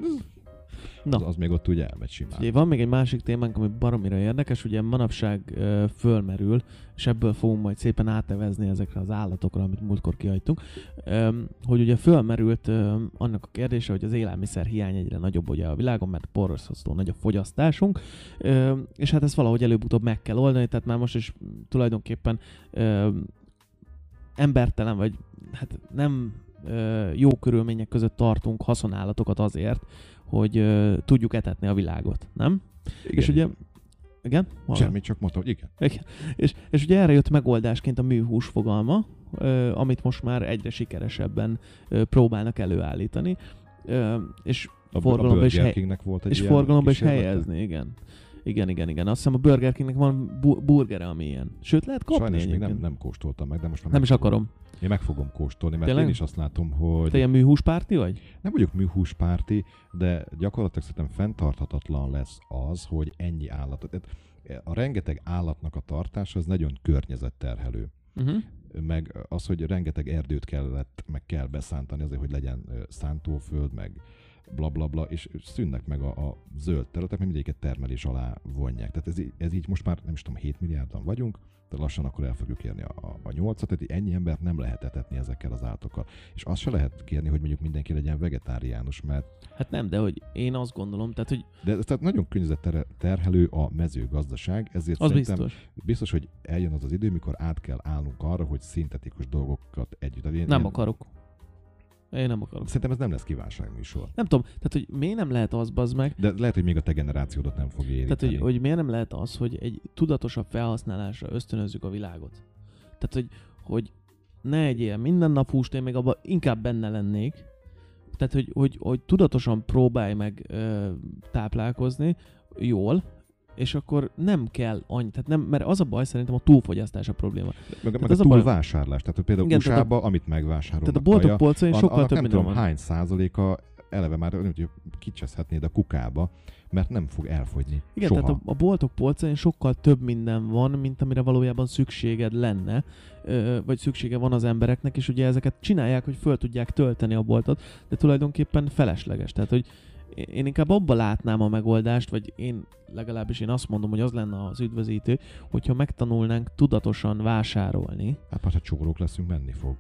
Speaker 3: Na.
Speaker 4: Az, az még ott úgy elmegy simán.
Speaker 3: Ugye van még egy másik témánk, ami baromira érdekes, ugye manapság ö, fölmerül, és ebből fogunk majd szépen átevezni ezekre az állatokra, amit múltkor kihagytunk, ö, hogy ugye fölmerült ö, annak a kérdése, hogy az élelmiszer hiány egyre nagyobb ugye a világon, mert borzasztó nagy a fogyasztásunk, ö, és hát ezt valahogy előbb-utóbb meg kell oldani, tehát már most is tulajdonképpen ö, embertelen, vagy hát nem jó körülmények között tartunk haszonállatokat azért, hogy ö, tudjuk etetni a világot, nem?
Speaker 4: Igen,
Speaker 3: és ugye, igen? Hallom.
Speaker 4: Semmit, csak mondtam, hogy igen.
Speaker 3: És, és ugye erre jött megoldásként a műhús fogalma, ö, amit most már egyre sikeresebben ö, próbálnak előállítani, ö, és
Speaker 4: A,
Speaker 3: Forgalomba
Speaker 4: a
Speaker 3: is hely-
Speaker 4: volt egy
Speaker 3: és forgalomba is helyezni, igen. Igen, igen, igen. Azt hiszem a Burger Kingnek van bu- burgere, ami ilyen. Sőt, lehet kapni
Speaker 4: Sajnos még nem, nem kóstoltam meg, de most már
Speaker 3: nem is
Speaker 4: fogom.
Speaker 3: akarom.
Speaker 4: Én meg fogom kóstolni, mert
Speaker 3: Tényleg?
Speaker 4: én is azt látom, hogy
Speaker 3: Te ilyen műhúspárti vagy?
Speaker 4: nem vagyok műhúspárti, de gyakorlatilag szerintem fenntarthatatlan lesz az, hogy ennyi állat. Tehát A rengeteg állatnak a tartása az nagyon környezetterhelő.
Speaker 3: Uh-huh.
Speaker 4: meg az, hogy rengeteg erdőt kellett, meg kell beszántani azért, hogy legyen szántóföld, meg bla bla bla, és szűnnek meg a, a zöld területek, mert mindegyiket termelés alá vonják. Tehát ez, ez így most már nem is tudom, 7 milliárdan vagyunk, de lassan akkor el fogjuk érni a, a, a 8 tehát ennyi embert nem lehet etetni ezekkel az állatokkal. És azt se lehet kérni, hogy mondjuk mindenki legyen vegetáriánus, mert
Speaker 3: Hát nem, de hogy én azt gondolom, tehát hogy
Speaker 4: de ez tehát nagyon környezetterhelő a mezőgazdaság, ezért
Speaker 3: az
Speaker 4: szerintem
Speaker 3: biztos.
Speaker 4: biztos, hogy eljön az az idő, mikor át kell állnunk arra, hogy szintetikus dolgokat együtt. Én,
Speaker 3: Nem
Speaker 4: én-
Speaker 3: akarok. Én nem akarok.
Speaker 4: Szerintem ez nem lesz kívánságműsor.
Speaker 3: Nem tudom, tehát hogy miért nem lehet az, bazd meg,
Speaker 4: De lehet, hogy még a te generációdat nem fog érinteni.
Speaker 3: Tehát, hogy, hogy miért nem lehet az, hogy egy tudatosabb felhasználásra ösztönözzük a világot? Tehát, hogy, hogy ne egyél minden nap húst, én még abban inkább benne lennék. Tehát, hogy, hogy, hogy tudatosan próbálj meg ö, táplálkozni jól, és akkor nem kell annyi, tehát nem, mert az a baj szerintem a túlfogyasztás a probléma.
Speaker 4: meg, meg
Speaker 3: ez
Speaker 4: a
Speaker 3: a
Speaker 4: túlvásárlás. Tehát például
Speaker 3: Igen,
Speaker 4: Igen,
Speaker 3: tehát
Speaker 4: USA-ba, amit megvásárolnak,
Speaker 3: Tehát a boltok polcain sokkal több
Speaker 4: nem
Speaker 3: minden
Speaker 4: tudom
Speaker 3: van.
Speaker 4: hány százaléka eleve már nem, hogy kicseszhetnéd a kukába, mert nem fog elfogyni.
Speaker 3: Igen,
Speaker 4: Soha.
Speaker 3: tehát a, a boltok polcain sokkal több minden van, mint amire valójában szükséged lenne, vagy szüksége van az embereknek, és ugye ezeket csinálják, hogy föl tudják tölteni a boltot, de tulajdonképpen felesleges. Tehát, hogy én- inkább abba látnám a megoldást, vagy én legalábbis én azt mondom, hogy az lenne az üdvözítő, hogyha megtanulnánk tudatosan vásárolni,
Speaker 4: Hát ha csórók leszünk, menni fog.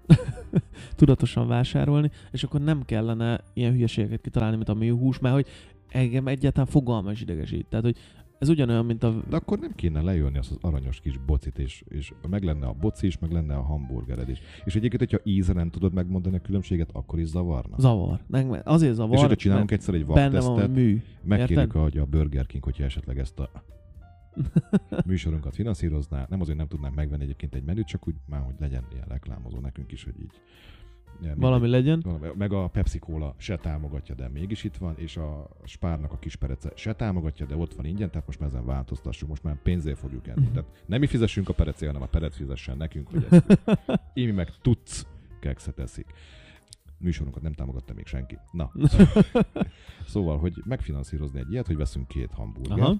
Speaker 4: (laughs)
Speaker 3: tudatosan vásárolni, és akkor nem kellene ilyen hülyeségeket kitalálni, mint a műhús, mert hogy engem egyáltalán fogalma is idegesít. Tehát, hogy ez ugyanolyan, mint a...
Speaker 4: De akkor nem kéne lejönni azt az aranyos kis bocit, és, és meg lenne a boci is, meg lenne a hamburgered is. És egyébként, hogyha íze nem tudod megmondani a különbséget, akkor is zavarna.
Speaker 3: Zavar. Nem, azért zavar,
Speaker 4: és hogyha csinálunk egyszer egy vaktesztet,
Speaker 3: mű.
Speaker 4: megkérjük hogy a Burger King, hogyha esetleg ezt a (laughs) műsorunkat finanszírozná. Nem azért nem tudnánk megvenni egyébként egy menüt, csak úgy már, hogy legyen ilyen reklámozó nekünk is, hogy így. Ja,
Speaker 3: Valami
Speaker 4: mindegy.
Speaker 3: legyen.
Speaker 4: Valami- Meg a Pepsi Cola se támogatja, de mégis itt van, és a Spárnak a kisperece se támogatja, de ott van ingyen, tehát most már ezen változtassunk, most már pénzért fogjuk enni.
Speaker 3: Mhm.
Speaker 4: Tehát nem mi fizessünk a perecé, hanem a peret fizessen nekünk, hogy ezt (laughs) Imi meg tudsz kekszet eszik. Műsorunkat nem támogatta még senki. Na. (laughs) szóval, hogy megfinanszírozni egy ilyet, hogy veszünk két hamburgert.
Speaker 3: Aha.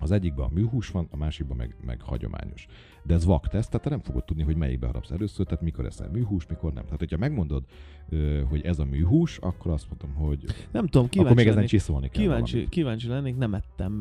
Speaker 4: Az egyikben a műhús van, a másikban meg, meg hagyományos. De ez vakteszt, tehát te nem fogod tudni, hogy melyikbe harapsz először, tehát mikor eszel műhús, mikor nem. Tehát, hogyha megmondod, hogy ez a műhús, akkor azt mondom, hogy
Speaker 3: Nem tudom,
Speaker 4: akkor
Speaker 3: kíváncsi
Speaker 4: még ezen
Speaker 3: lennék,
Speaker 4: csiszolni kell
Speaker 3: kíváncsi,
Speaker 4: valamit.
Speaker 3: kíváncsi lennék, nem ettem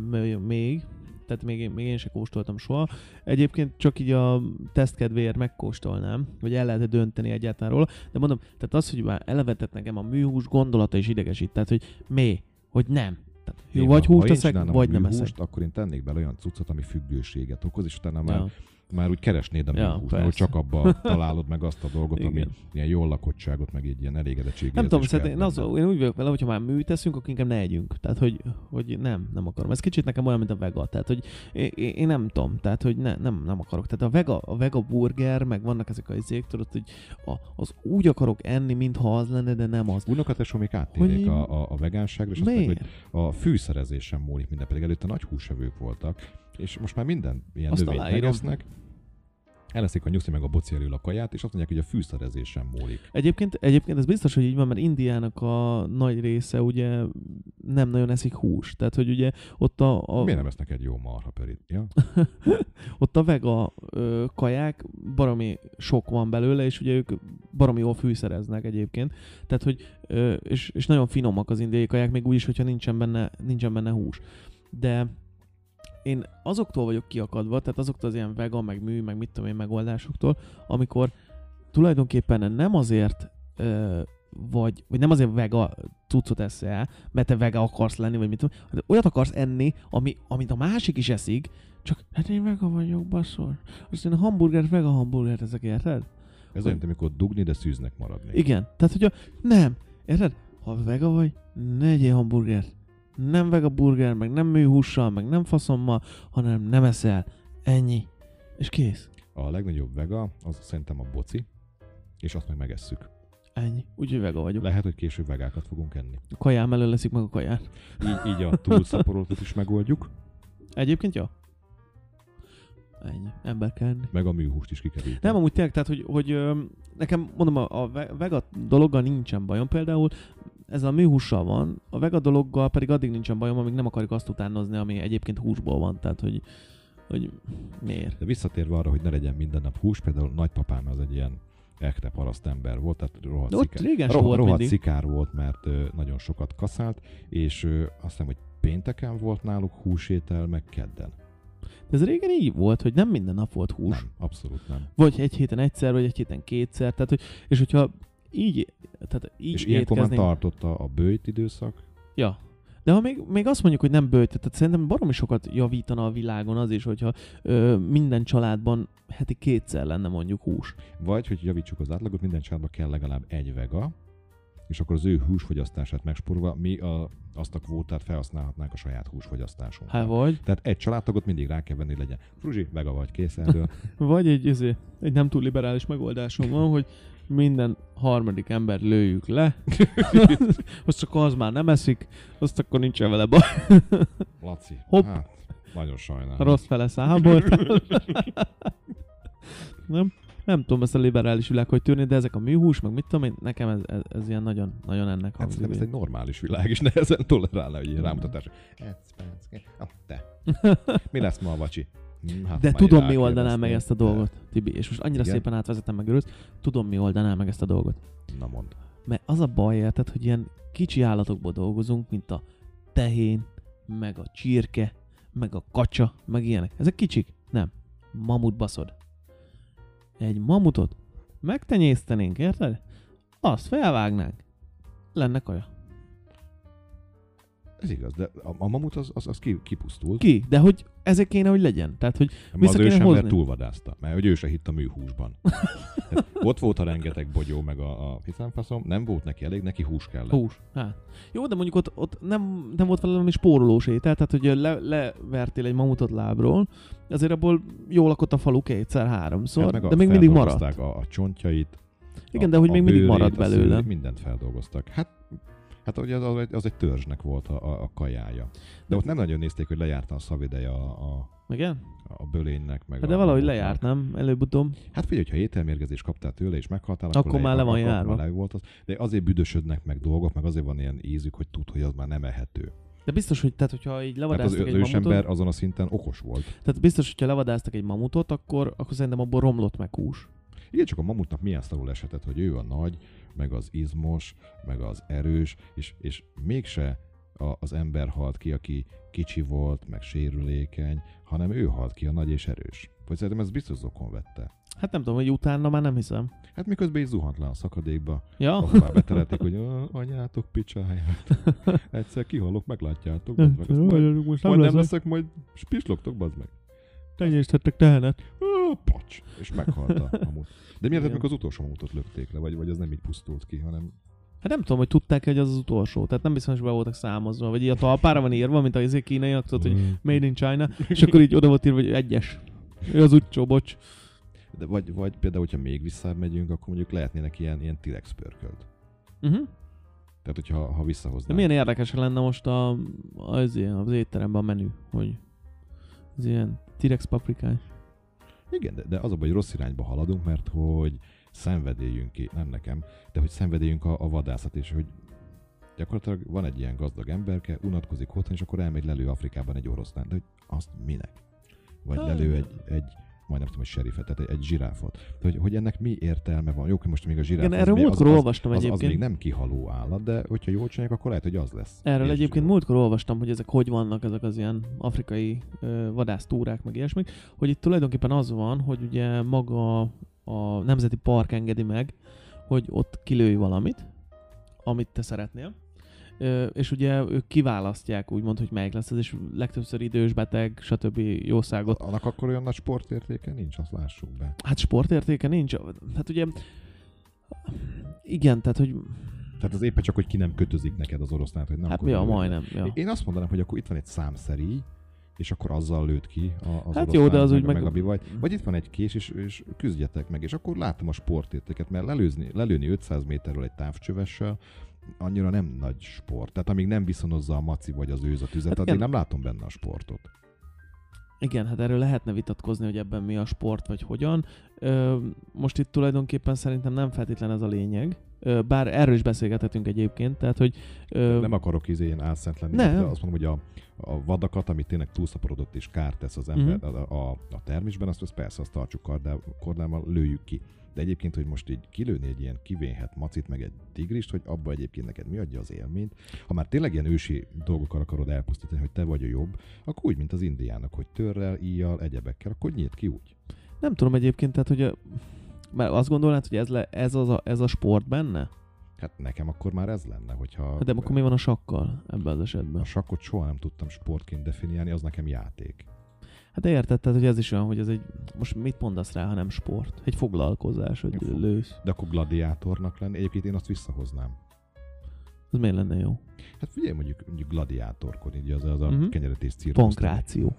Speaker 3: még, tehát még, még én se kóstoltam soha. Egyébként csak így a teszt kedvéért megkóstolnám, hogy el lehet dönteni egyáltalán róla, de mondom, tehát az, hogy már elevetett nekem a műhús gondolata is idegesít, tehát hogy mi, hogy nem. Tehát,
Speaker 4: Én,
Speaker 3: vagy húst eszek, vagy nem eszek.
Speaker 4: műhúst, akkor én tennék bele olyan cuccot, ami függőséget okoz, és utána már
Speaker 3: Ja.
Speaker 4: Már úgy keresnéd a
Speaker 3: Ja,
Speaker 4: hogy csak abba (laughs) találod meg azt a dolgot, ami ilyen jól lakottságot, meg egy ilyen elégedettséget.
Speaker 3: Nem tudom, szerintem én, az, én úgy vagyok vele, hogyha már műt eszünk, akkor inkább ne együnk. Tehát, hogy, hogy nem, nem akarom. Ez kicsit nekem olyan, mint a vega. Tehát, hogy én, én nem tudom. Tehát, hogy ne, nem, nem akarok. Tehát a vega, a vega burger, meg vannak ezek a izék, tudod, hogy a, az úgy akarok enni, mintha az lenne, de nem az.
Speaker 4: Unokatesó még áttérnék
Speaker 3: Hogy-
Speaker 4: a, a, a vegánságra, és azt mondják,
Speaker 3: Miért?
Speaker 4: hogy a fűszerezésen múlik minden, pedig előtte nagy húsevők voltak, és most már minden ilyen
Speaker 3: Azt
Speaker 4: növényt megesznek, eleszik a nyuszi meg a boci elől a kaját, és azt mondják, hogy a fűszerezésen múlik.
Speaker 3: Egyébként, egyébként ez biztos, hogy így van, mert Indiának a nagy része ugye nem nagyon eszik hús. Tehát, hogy ugye ott a, a,
Speaker 4: Miért nem esznek egy jó marha perit? Ja? (laughs)
Speaker 3: ott a vega ö, kaják baromi sok van belőle, és ugye ők baromi jól fűszereznek egyébként. Tehát, hogy, ö, és, és nagyon finomak az indiai kaják, még úgy is, hogyha nincsen benne, nincsen benne hús. De én azoktól vagyok kiakadva, tehát azoktól az ilyen vega, meg mű, meg mit tudom én megoldásoktól, amikor tulajdonképpen nem azért ö, vagy, vagy nem azért vega cuccot eszel, mert te vega akarsz lenni, vagy mit tudom, hanem olyat akarsz enni, ami, amit a másik is eszik, csak hát én vega vagyok, basszor. Azt én a hamburgert, vega hamburgert ezek, érted?
Speaker 4: Ez olyan, mint amikor dugni, de szűznek maradni.
Speaker 3: Igen. Tehát, hogy a, nem, érted? Ha vega vagy, ne egyél hamburgert. Nem vega burger, meg nem műhússal, meg nem faszommal, hanem nem eszel. Ennyi. És kész.
Speaker 4: A legnagyobb vega, az szerintem a boci, és azt meg megesszük.
Speaker 3: Ennyi. Úgyhogy vega vagyok.
Speaker 4: Lehet, hogy később vegákat fogunk enni.
Speaker 3: A kajám elől leszik meg a kaját.
Speaker 4: Így, így a túlszaporodót is megoldjuk,
Speaker 3: Egyébként jó. Ennyi. Ember kell enni.
Speaker 4: meg a műhúst is kikerült.
Speaker 3: Nem, amúgy tényleg, tehát, hogy, hogy nekem mondom, a, a ve- vega dologgal nincsen bajom. Például ez a műhússal van, a vega dologgal pedig addig nincsen bajom, amíg nem akarjuk azt utánozni, ami egyébként húsból van. Tehát, hogy, hogy miért?
Speaker 4: De visszatérve arra, hogy ne legyen minden nap hús, például nagypapám az egy ilyen ekte paraszt ember volt, tehát rohadt,
Speaker 3: De ott
Speaker 4: szikár, rohadt,
Speaker 3: volt
Speaker 4: rohadt szikár volt, mert ö, nagyon sokat kaszált, és ö, azt hiszem, hogy pénteken volt náluk húsétel, meg kedden.
Speaker 3: Ez régen így volt, hogy nem minden nap volt hús.
Speaker 4: Nem, abszolút nem.
Speaker 3: Vagy egy héten egyszer, vagy egy héten kétszer. Tehát, hogy, és hogyha így, tehát így
Speaker 4: és ilyenkor már
Speaker 3: étkeznénk,
Speaker 4: tartotta a bőjt időszak,
Speaker 3: Ja. De ha még, még azt mondjuk, hogy nem bőjt, tehát szerintem baromi sokat javítana a világon az is, hogyha ö, minden családban heti kétszer lenne mondjuk hús.
Speaker 4: vagy, hogy javítsuk az átlagot, minden családban kell legalább egy vega, és akkor az ő húsfogyasztását megsporolva mi a, azt a kvótát felhasználhatnánk a saját húsfogyasztásunkra.
Speaker 3: Hát vagy,
Speaker 4: Tehát egy családtagot mindig rá kell venni, legyen fruzsi, vega vagy kész erről. (laughs)
Speaker 3: vagy egy, izé, egy nem túl liberális megoldásom van, hogy minden harmadik ember lőjük le, (laughs) azt csak az már nem eszik, azt akkor nincsen vele baj. (laughs)
Speaker 4: Laci,
Speaker 3: Hopp.
Speaker 4: hát, nagyon sajnálom.
Speaker 3: Rossz fele számoltál. nem? Nem tudom ezt a liberális világ, hogy tűrni, de ezek a műhús, meg mit tudom én, nekem ez, ez, ez ilyen nagyon, nagyon ennek
Speaker 4: Hát szerintem ez egy normális világ, és nehezen tolerálna, hogy ilyen rámutatás. Ah, te. Mi lesz ma a vacsi? Hm, hát
Speaker 3: De tudom, mi oldaná meg ezt a dolgot, Tibi, és most annyira
Speaker 4: Igen?
Speaker 3: szépen átvezetem meg őt, tudom, mi oldaná meg ezt a dolgot.
Speaker 4: Na mond.
Speaker 3: Mert az a baj, érted, hogy ilyen kicsi állatokból dolgozunk, mint a tehén, meg a csirke, meg a kacsa, meg ilyenek. Ezek kicsik? Nem. Mamut baszod. Egy mamutot megtenyésztenénk, érted? Azt felvágnánk. Lenne kaja.
Speaker 4: Ez igaz, de a, a mamut az, az, az ki, kipusztult.
Speaker 3: Ki? De hogy ezek kéne, hogy legyen. Tehát, hogy
Speaker 4: Mert
Speaker 3: vissza
Speaker 4: az
Speaker 3: kéne
Speaker 4: ősember
Speaker 3: hozni.
Speaker 4: túlvadászta, mert hogy ő se hitt a műhúsban. Tehát ott volt a rengeteg bogyó, meg a, a hiszemfaszom, nem volt neki elég, neki hús kellett.
Speaker 3: Hús. Hát. Jó, de mondjuk ott, ott nem, nem volt valami spórolós étel, tehát hogy le, levertél egy mamutot lábról, azért abból jól lakott a falu kétszer-háromszor,
Speaker 4: Hát
Speaker 3: de még mindig maradt.
Speaker 4: A, a csontjait,
Speaker 3: Igen,
Speaker 4: a,
Speaker 3: de hogy még mindig
Speaker 4: bőrét,
Speaker 3: maradt
Speaker 4: a
Speaker 3: belőle.
Speaker 4: mindent feldolgoztak. Hát, hát ugye az, az, az egy törzsnek volt a, a, a kajája. De ott nem nagyon nézték, hogy lejárta a szavideje a, a,
Speaker 3: Igen?
Speaker 4: a bölénynek, meg
Speaker 3: Hát de valahogy
Speaker 4: mamutnak.
Speaker 3: lejárt, nem? Előbb-utóbb.
Speaker 4: Hát figyelj, hogyha ételmérgezést kaptál tőle és meghaltál,
Speaker 3: Akkor már le van
Speaker 4: akkor
Speaker 3: járva.
Speaker 4: már volt az. De azért büdösödnek meg dolgok, meg azért van ilyen ízük, hogy tud, hogy az már nem ehető.
Speaker 3: De biztos, hogy tehát, hogyha így
Speaker 4: az,
Speaker 3: levadáztak
Speaker 4: az
Speaker 3: egy mamutot,
Speaker 4: ősember azon a szinten okos volt.
Speaker 3: tehát biztos, hogyha levadáztak egy mamutot, akkor, akkor szerintem abból romlott meg hús.
Speaker 4: Igen, csak a mamutnak milyen szarul esetett, hogy ő a nagy, meg az izmos, meg az erős, és, és mégse a, az ember halt ki, aki kicsi volt, meg sérülékeny, hanem ő halt ki a nagy és erős. Vagy szerintem ez biztos zokon vette.
Speaker 3: Hát nem tudom, hogy utána már nem hiszem.
Speaker 4: Hát miközben így zuhant le a szakadékba,
Speaker 3: Ja?
Speaker 4: ahová beterelték, hogy "Ö, anyátok picsáját. (laughs) Egyszer kihalok, meglátjátok. meg, majd,
Speaker 3: most
Speaker 4: majd nem leszek, majd spislogtok, bazd meg.
Speaker 3: Tenyésztettek tehenet.
Speaker 4: Ó, pacs! És meghalt a mamut. De miért, amikor az utolsó mamutot lökték le, vagy, vagy az nem így pusztult ki, hanem
Speaker 3: Hát nem tudom, hogy tudták hogy az az utolsó. Tehát nem biztos, hogy be voltak számozva. Vagy így a talpára van írva, mint a kínaiak, tudod, hogy Made in China, és akkor így oda volt írva, hogy egyes. Ő az utcsó, bocs.
Speaker 4: De vagy, vagy például, hogyha még visszább megyünk, akkor mondjuk lehetnének ilyen, ilyen T-rex pörkölt.
Speaker 3: Uh-huh.
Speaker 4: Tehát, hogyha ha
Speaker 3: De
Speaker 4: visszahoznánk.
Speaker 3: milyen érdekes lenne most a, az, ilyen, az étteremben a menü, hogy az ilyen T-rex paprikás.
Speaker 4: Igen, de, de az a baj, hogy rossz irányba haladunk, mert hogy szenvedélyünk ki, nem nekem, de hogy szenvedélyünk a, a vadászat, és hogy gyakorlatilag van egy ilyen gazdag emberke, unatkozik otthon, és akkor elmegy lelő Afrikában egy oroszlán, de hogy azt minek? Vagy lelő egy, egy majdnem tudom, hogy serifet, tehát egy, egy zsiráfot. Hogy, hogy ennek mi értelme van? Jó, most még a zsiráf
Speaker 3: Igen,
Speaker 4: az,
Speaker 3: erről
Speaker 4: az,
Speaker 3: múltkor
Speaker 4: az,
Speaker 3: olvastam
Speaker 4: az, az
Speaker 3: egyébként.
Speaker 4: még nem kihaló állat, de hogyha jól csinálják, akkor lehet, hogy az lesz.
Speaker 3: Erről
Speaker 4: És
Speaker 3: egyébként múltkor olvastam, hogy ezek hogy vannak, ezek az ilyen afrikai ö, vadásztúrák, meg ilyesmik, hogy itt tulajdonképpen az van, hogy ugye maga a Nemzeti Park engedi meg, hogy ott kilőj valamit, amit te szeretnél, és ugye ők kiválasztják úgymond, hogy melyik lesz ez, és legtöbbször idős, beteg, stb. jószágot.
Speaker 4: Annak akkor olyan nagy sportértéke nincs, azt lássuk be.
Speaker 3: Hát sportértéke nincs. Hát ugye igen, tehát hogy
Speaker 4: Tehát az éppen csak, hogy ki nem kötözik neked az oroszlát, hogy nem
Speaker 3: hát mi a
Speaker 4: lőd.
Speaker 3: majdnem. Ja.
Speaker 4: Én azt mondanám, hogy akkor itt van egy számszeríj, és akkor azzal lőtt ki a, az
Speaker 3: Hát jó, de az
Speaker 4: meg,
Speaker 3: úgy
Speaker 4: meg,
Speaker 3: meg-
Speaker 4: a bivajt. Vagy itt van egy kés, és, és küzdjetek meg, és akkor látom a sportértéket, mert lelőzni, lelőni 500 méterről egy távcsövessel, annyira nem nagy sport. Tehát amíg nem viszonozza a maci vagy az őz a tüzet,
Speaker 3: Hát
Speaker 4: addig
Speaker 3: igen.
Speaker 4: nem látom benne a sportot.
Speaker 3: Igen, hát erről lehetne vitatkozni, hogy ebben mi a sport, vagy hogyan. Most itt tulajdonképpen szerintem nem feltétlen ez a lényeg. Bár erről is beszélgethetünk egyébként, tehát hogy... Ö,
Speaker 4: Nem akarok izé ilyen álszent lenni,
Speaker 3: Nem.
Speaker 4: de azt mondom, hogy a, a vadakat, amit tényleg túlszaporodott és kárt tesz az ember
Speaker 3: Mhm.
Speaker 4: a, a, a termésben, azt, azt persze azt tartsuk kardá, kordával, lőjük ki. De egyébként, hogy most így kilőni egy ilyen kivénhet macit, meg egy tigrist, hogy abba egyébként neked mi adja az élményt. Ha már tényleg ilyen ősi dolgokkal akarod elpusztítani, hogy te vagy a jobb, akkor úgy, mint az indiának, hogy törrel, íjjal, egyebekkel, akkor nyílt ki úgy.
Speaker 3: Nem tudom egyébként, tehát hogy... a- Mert azt gondolnád, hogy ez, le, ez, az a, ez a sport benne?
Speaker 4: Hát nekem akkor már ez lenne, hogyha...
Speaker 3: Hát de akkor mi van a sakkal ebben az esetben?
Speaker 4: A sakkot soha nem tudtam sportként definiálni, az nekem játék.
Speaker 3: Hát érted, tehát hogy ez is olyan, hogy ez egy... Most mit mondasz rá, ha nem sport? Egy foglalkozás, hogy
Speaker 4: Fog-
Speaker 3: lősz.
Speaker 4: De akkor gladiátornak lenni, egyébként én azt visszahoznám.
Speaker 3: Az miért lenne jó?
Speaker 4: Hát figyelj, mondjuk, mondjuk gladiátorkor, így az, az a
Speaker 3: Mhm.
Speaker 4: uh-huh. kenyeretés cirkusz.
Speaker 3: Pankráció.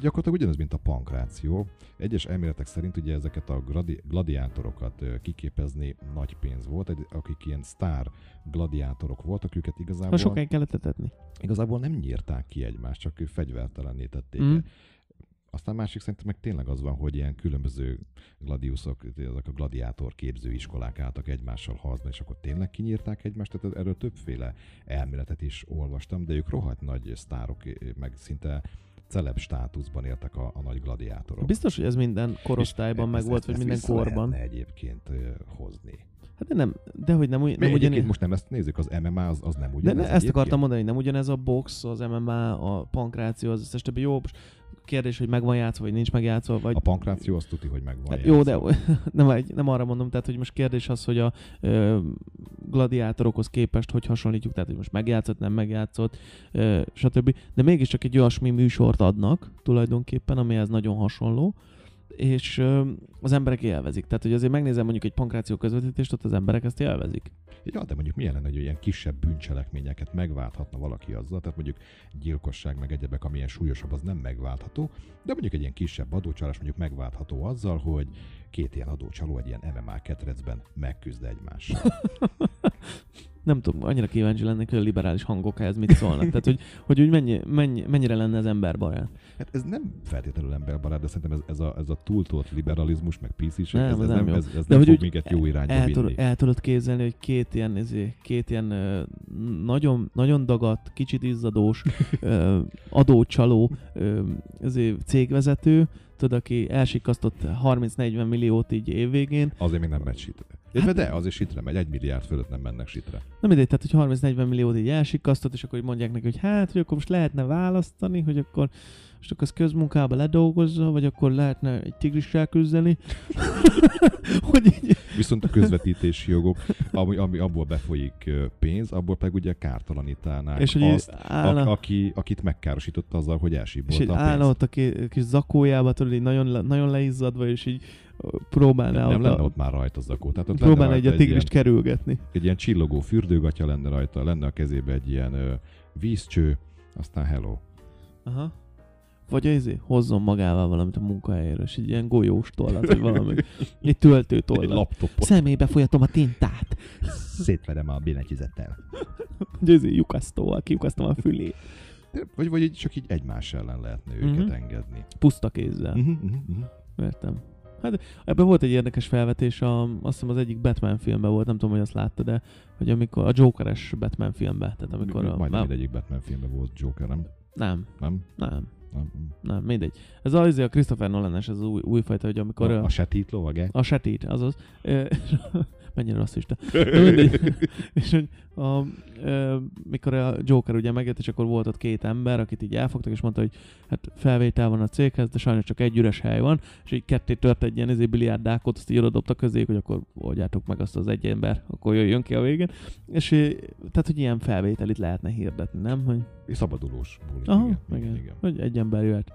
Speaker 4: Gyakorlatilag ugyanaz, mint a pankráció. Egyes elméletek szerint ugye ezeket a gladi- gladiátorokat kiképezni nagy pénz volt, egy- akik ilyen sztár gladiátorok voltak, őket
Speaker 3: Ha
Speaker 4: igazából,
Speaker 3: sokáig kellett etetni.
Speaker 4: igazából nem nyírták ki egymást, csak ő fegyvertelenné tették.
Speaker 3: Mm.
Speaker 4: Mm. Aztán másik szerintem meg tényleg az van, hogy ilyen különböző gladiuszok, ezek a gladiátor képző iskolák álltak egymással harcban, és akkor tényleg kinyírták egymást, tehát erről többféle elméletet is olvastam, de ők rohadt nagy sztárok, meg szinte celeb státuszban éltek a, a nagy gladiátorok.
Speaker 3: Biztos, hogy ez minden korosztályban
Speaker 4: És
Speaker 3: meg
Speaker 4: ezt-
Speaker 3: volt,
Speaker 4: ezt-
Speaker 3: vagy
Speaker 4: ezt
Speaker 3: minden korban.
Speaker 4: egyébként hozni.
Speaker 3: Hát de nem, de hogy nem, ugy-
Speaker 4: Nem
Speaker 3: nem
Speaker 4: egyébként
Speaker 3: ugyan...
Speaker 4: most nem ezt nézzük, az MMA az, az nem
Speaker 3: De
Speaker 4: ugyanez
Speaker 3: ne, ezt akartam mondani, hogy nem ugyanez a box, az MMA, a pankráció, az összes többi jó. Kérdés, hogy meg van játszva, vagy nincs megjátszva, vagy...
Speaker 4: A pankráció azt tudja, hogy megvan.
Speaker 3: Hát jó, de (laughs) nem, nem arra mondom, tehát hogy most kérdés az, hogy a ö, gladiátorokhoz képest hogy hasonlítjuk, tehát hogy most megjátszott, nem megjátszott, ö, stb. De mégiscsak egy olyasmi műsort adnak tulajdonképpen, amihez nagyon hasonló, és az emberek élvezik. Tehát, hogy azért megnézem mondjuk egy pankráció közvetítést, ott az emberek ezt élvezik.
Speaker 4: Ja, de mondjuk milyen lenne, hogy ilyen kisebb bűncselekményeket megválthatna valaki azzal, tehát mondjuk gyilkosság meg egyebek, amilyen súlyosabb, az nem megváltható, de mondjuk egy ilyen kisebb adócsalás mondjuk megváltható azzal, hogy két ilyen adócsaló egy ilyen MMA ketrecben megküzd egymással. (laughs)
Speaker 3: Nem tudom, annyira kíváncsi lennék, hogy a liberális hangok ehhez mit szólnak. Tehát, hogy, hogy úgy mennyi, mennyi, mennyire lenne az emberbarát.
Speaker 4: Hát ez nem feltétlenül emberbarát, de szerintem ez, ez, a, ez a túltolt liberalizmus, meg pc
Speaker 3: Nem,
Speaker 4: ez,
Speaker 3: nem jó.
Speaker 4: ez, ez
Speaker 3: De
Speaker 4: nem
Speaker 3: hogy
Speaker 4: fog minket jó irányba
Speaker 3: El,
Speaker 4: vinni.
Speaker 3: el tudod képzelni, hogy két ilyen, izé, két ilyen nagyon, nagyon dagadt, kicsit izzadós, adócsaló izé, cégvezető, tudod, aki elsikasztott 30-40 milliót így évvégén.
Speaker 4: Azért még nem megy sitre. Hát, de azért sitre megy, egy milliárd fölött nem mennek sitre.
Speaker 3: Nem mindegy, tehát hogy 30-40 milliót így elsikasztott, és akkor így mondják neki, hogy hát, hogy akkor most lehetne választani, hogy akkor most akkor ezt közmunkába ledolgozza, vagy akkor lehetne egy tigrissel küzdeni. (laughs) hogy így,
Speaker 4: Viszont a közvetítési jogok, ami, ami abból befolyik pénz, abból pedig ugye kártalanítanák
Speaker 3: és hogy
Speaker 4: azt,
Speaker 3: állna,
Speaker 4: a, aki, akit megkárosította azzal, hogy
Speaker 3: és így
Speaker 4: elsíbolta a
Speaker 3: állna
Speaker 4: pénzt.
Speaker 3: ott a kis zakójába, tudod, így nagyon, nagyon leizzadva, és így próbálná
Speaker 4: Nem
Speaker 3: ott,
Speaker 4: lenne ott már rajta zakó. Tehát ott
Speaker 3: próbálná egy a tigrist kerülgetni.
Speaker 4: ilyen, egy ilyen csillogó fürdőgatya lenne rajta, lenne a kezébe egy ilyen ö, vízcső, aztán hello.
Speaker 3: Aha. Vagy izé, hozzon magával valamit a munkahelyéről, és egy ilyen golyós tollat, vagy valami. (laughs) Egy töltő
Speaker 4: Egy laptopot
Speaker 3: Szemébe folyatom a tintát.
Speaker 4: szétverem a billentyűzettel.
Speaker 3: Hogy izé lyukasztóval kiukasztom a fülét.
Speaker 4: Vagy, vagy így csak így egymás ellen lehetne őket
Speaker 3: Mhm.
Speaker 4: engedni.
Speaker 3: Puszta kézzel.
Speaker 4: Mhm, mhm, mhm.
Speaker 3: Értem. Hát ebben volt egy érdekes felvetés, a, azt hiszem az egyik Batman filmben volt, nem tudom, hogy azt látta, de hogy amikor a Jokeres Batman filmben, tehát amikor a...
Speaker 4: Majdnem
Speaker 3: na,
Speaker 4: mindegyik Batman filmben volt Joker, nem?
Speaker 3: nem,
Speaker 4: Nem?
Speaker 3: nem,
Speaker 4: nem.
Speaker 3: nem, mindegy. Ez az, a Christopher Nolan-es, ez az új, újfajta, hogy amikor...
Speaker 4: A,
Speaker 3: A,
Speaker 4: a setít lovage?
Speaker 3: a setít, azaz. Mennyire rasszista. (laughs) De mindegy. és hogy a, ö, mikor a Joker ugye megjött, és akkor volt ott két ember, akit így elfogtak, és mondta, hogy hát felvétel van a céghez, de sajnos csak egy üres hely van, és így ketté tört egy ilyen izé biliárdákot, azt így oda dobta közé, hogy akkor oldjátok meg azt az egy ember, akkor jöjjön ki a végén. És tehát, hogy ilyen felvételit lehetne hirdetni, nem? Hogy,
Speaker 4: Szabadulós buli.
Speaker 3: aha,
Speaker 4: igen,
Speaker 3: igen,
Speaker 4: igen, igen.
Speaker 3: hogy egy ember jöhet.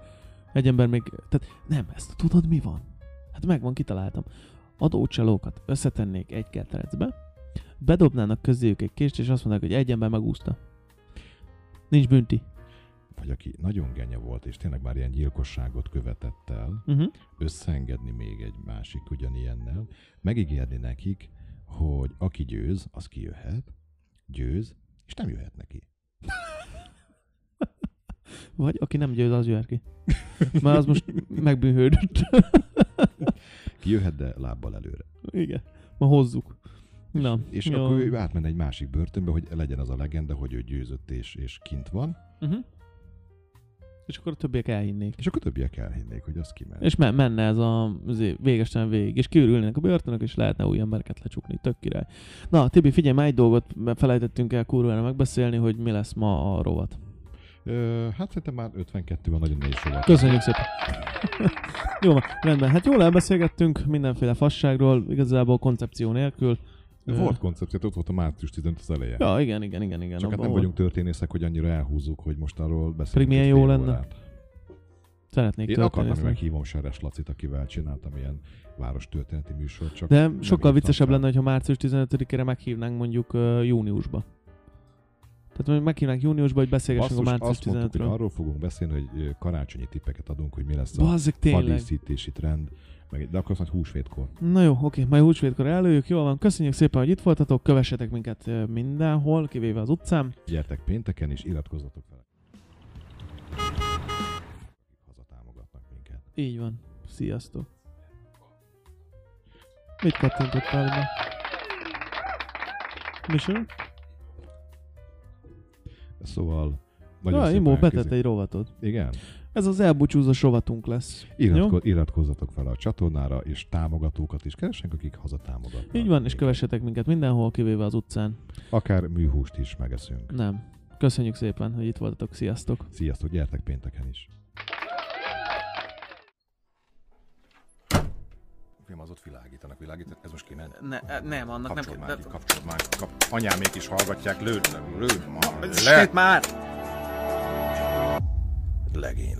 Speaker 3: Egy ember még, tehát nem, ezt tudod mi van? Hát megvan, kitaláltam. Adócsalókat összetennék egy ketrecbe, bedobnának közéjük egy kést, és azt mondják, hogy egy ember megúszta. Nincs bünti.
Speaker 4: Vagy aki nagyon genya volt, és tényleg már ilyen gyilkosságot követett el,
Speaker 3: Uh-huh.
Speaker 4: összeengedni még egy másik ugyanilyennel, megígérni nekik, hogy aki győz, az kijöhet, győz, és nem jöhet neki.
Speaker 3: Vagy aki nem győz, az jöhet ki. Mert az most (laughs) (laughs)
Speaker 4: Kijöhet, de lábbal előre.
Speaker 3: Igen. Ma hozzuk. Na,
Speaker 4: És
Speaker 3: jó.
Speaker 4: akkor ő átmenne egy másik börtönbe, hogy legyen az a legenda, hogy ő győzött és, és kint van,
Speaker 3: Uh-huh. És akkor a többiek elhinnék.
Speaker 4: és akkor többiek elhinnék, hogy az kiment.
Speaker 3: És me- menne ez a végesen végig, és kiürülnének a börtönök, és lehetne új embereket lecsukni. Tök király. Na, Tibi, figyelj, már egy dolgot felejtettünk el kurvára megbeszélni, hogy mi lesz ma a rovat.
Speaker 4: Ö, hát szerintem már 52 van nagyon négy sor.
Speaker 3: Köszönjük szépen. (laughs) Jó, rendben. Hát jól elbeszélgettünk mindenféle fasságról, igazából koncepció nélkül.
Speaker 4: Volt koncepció, ott volt a március 15 az eleje.
Speaker 3: Ja, igen, igen, igen, igen.
Speaker 4: Csak hát nem
Speaker 3: volt.
Speaker 4: vagyunk történészek, hogy annyira elhúzzuk, hogy most arról beszélünk.
Speaker 3: Pedig milyen jó lenne.
Speaker 4: órát.
Speaker 3: Szeretnék
Speaker 4: Én akartam, hogy meghívom Seres Lacit, akivel csináltam ilyen város történeti műsort. Csak
Speaker 3: De sokkal viccesebb lenne, hogyha március 15-ére meghívnánk mondjuk uh, júniusba. Tehát mondjuk meghívnánk júniusba, hogy beszélgessünk
Speaker 4: Basszus,
Speaker 3: a március
Speaker 4: azt mondtuk, hogy
Speaker 3: 15-ről.
Speaker 4: arról fogunk beszélni, hogy karácsonyi tippeket adunk, hogy mi lesz a
Speaker 3: Bazzeg, tényleg.
Speaker 4: fadíszítési trend. Meg, de akkor azt húsvétkor.
Speaker 3: Na jó, oké, majd húsvétkor előjük, jól van. Köszönjük szépen, hogy itt voltatok, kövessetek minket mindenhol, kivéve az utcán.
Speaker 4: Gyertek pénteken, és iratkozzatok fel. Hazatámogatnak minket.
Speaker 3: Így van. Sziasztok. Mit kattintottál be? Micsoda?
Speaker 4: Szóval nagyon
Speaker 3: Na, Imó betett egy rovatot.
Speaker 4: Igen.
Speaker 3: Ez az elbúcsúzós rovatunk lesz.
Speaker 4: Iratko- iratkozzatok fel a csatornára, és támogatókat is keresünk, akik hazatámogatnak.
Speaker 3: Így van, és kövessetek minket mindenhol, kivéve az utcán.
Speaker 4: Akár műhúst is megeszünk.
Speaker 3: Nem. Köszönjük szépen, hogy itt voltatok. Sziasztok!
Speaker 4: Sziasztok, gyertek pénteken is. Film az ott világítanak, világítanak. Ez most kéne.
Speaker 3: Ne, nem, annak nem
Speaker 4: Kapcsold
Speaker 3: kell.
Speaker 4: már kapcsold már. Kap... Anyámék is hallgatják, lőd, lőd ma
Speaker 3: Sőt,
Speaker 4: le.
Speaker 3: már!
Speaker 4: Legény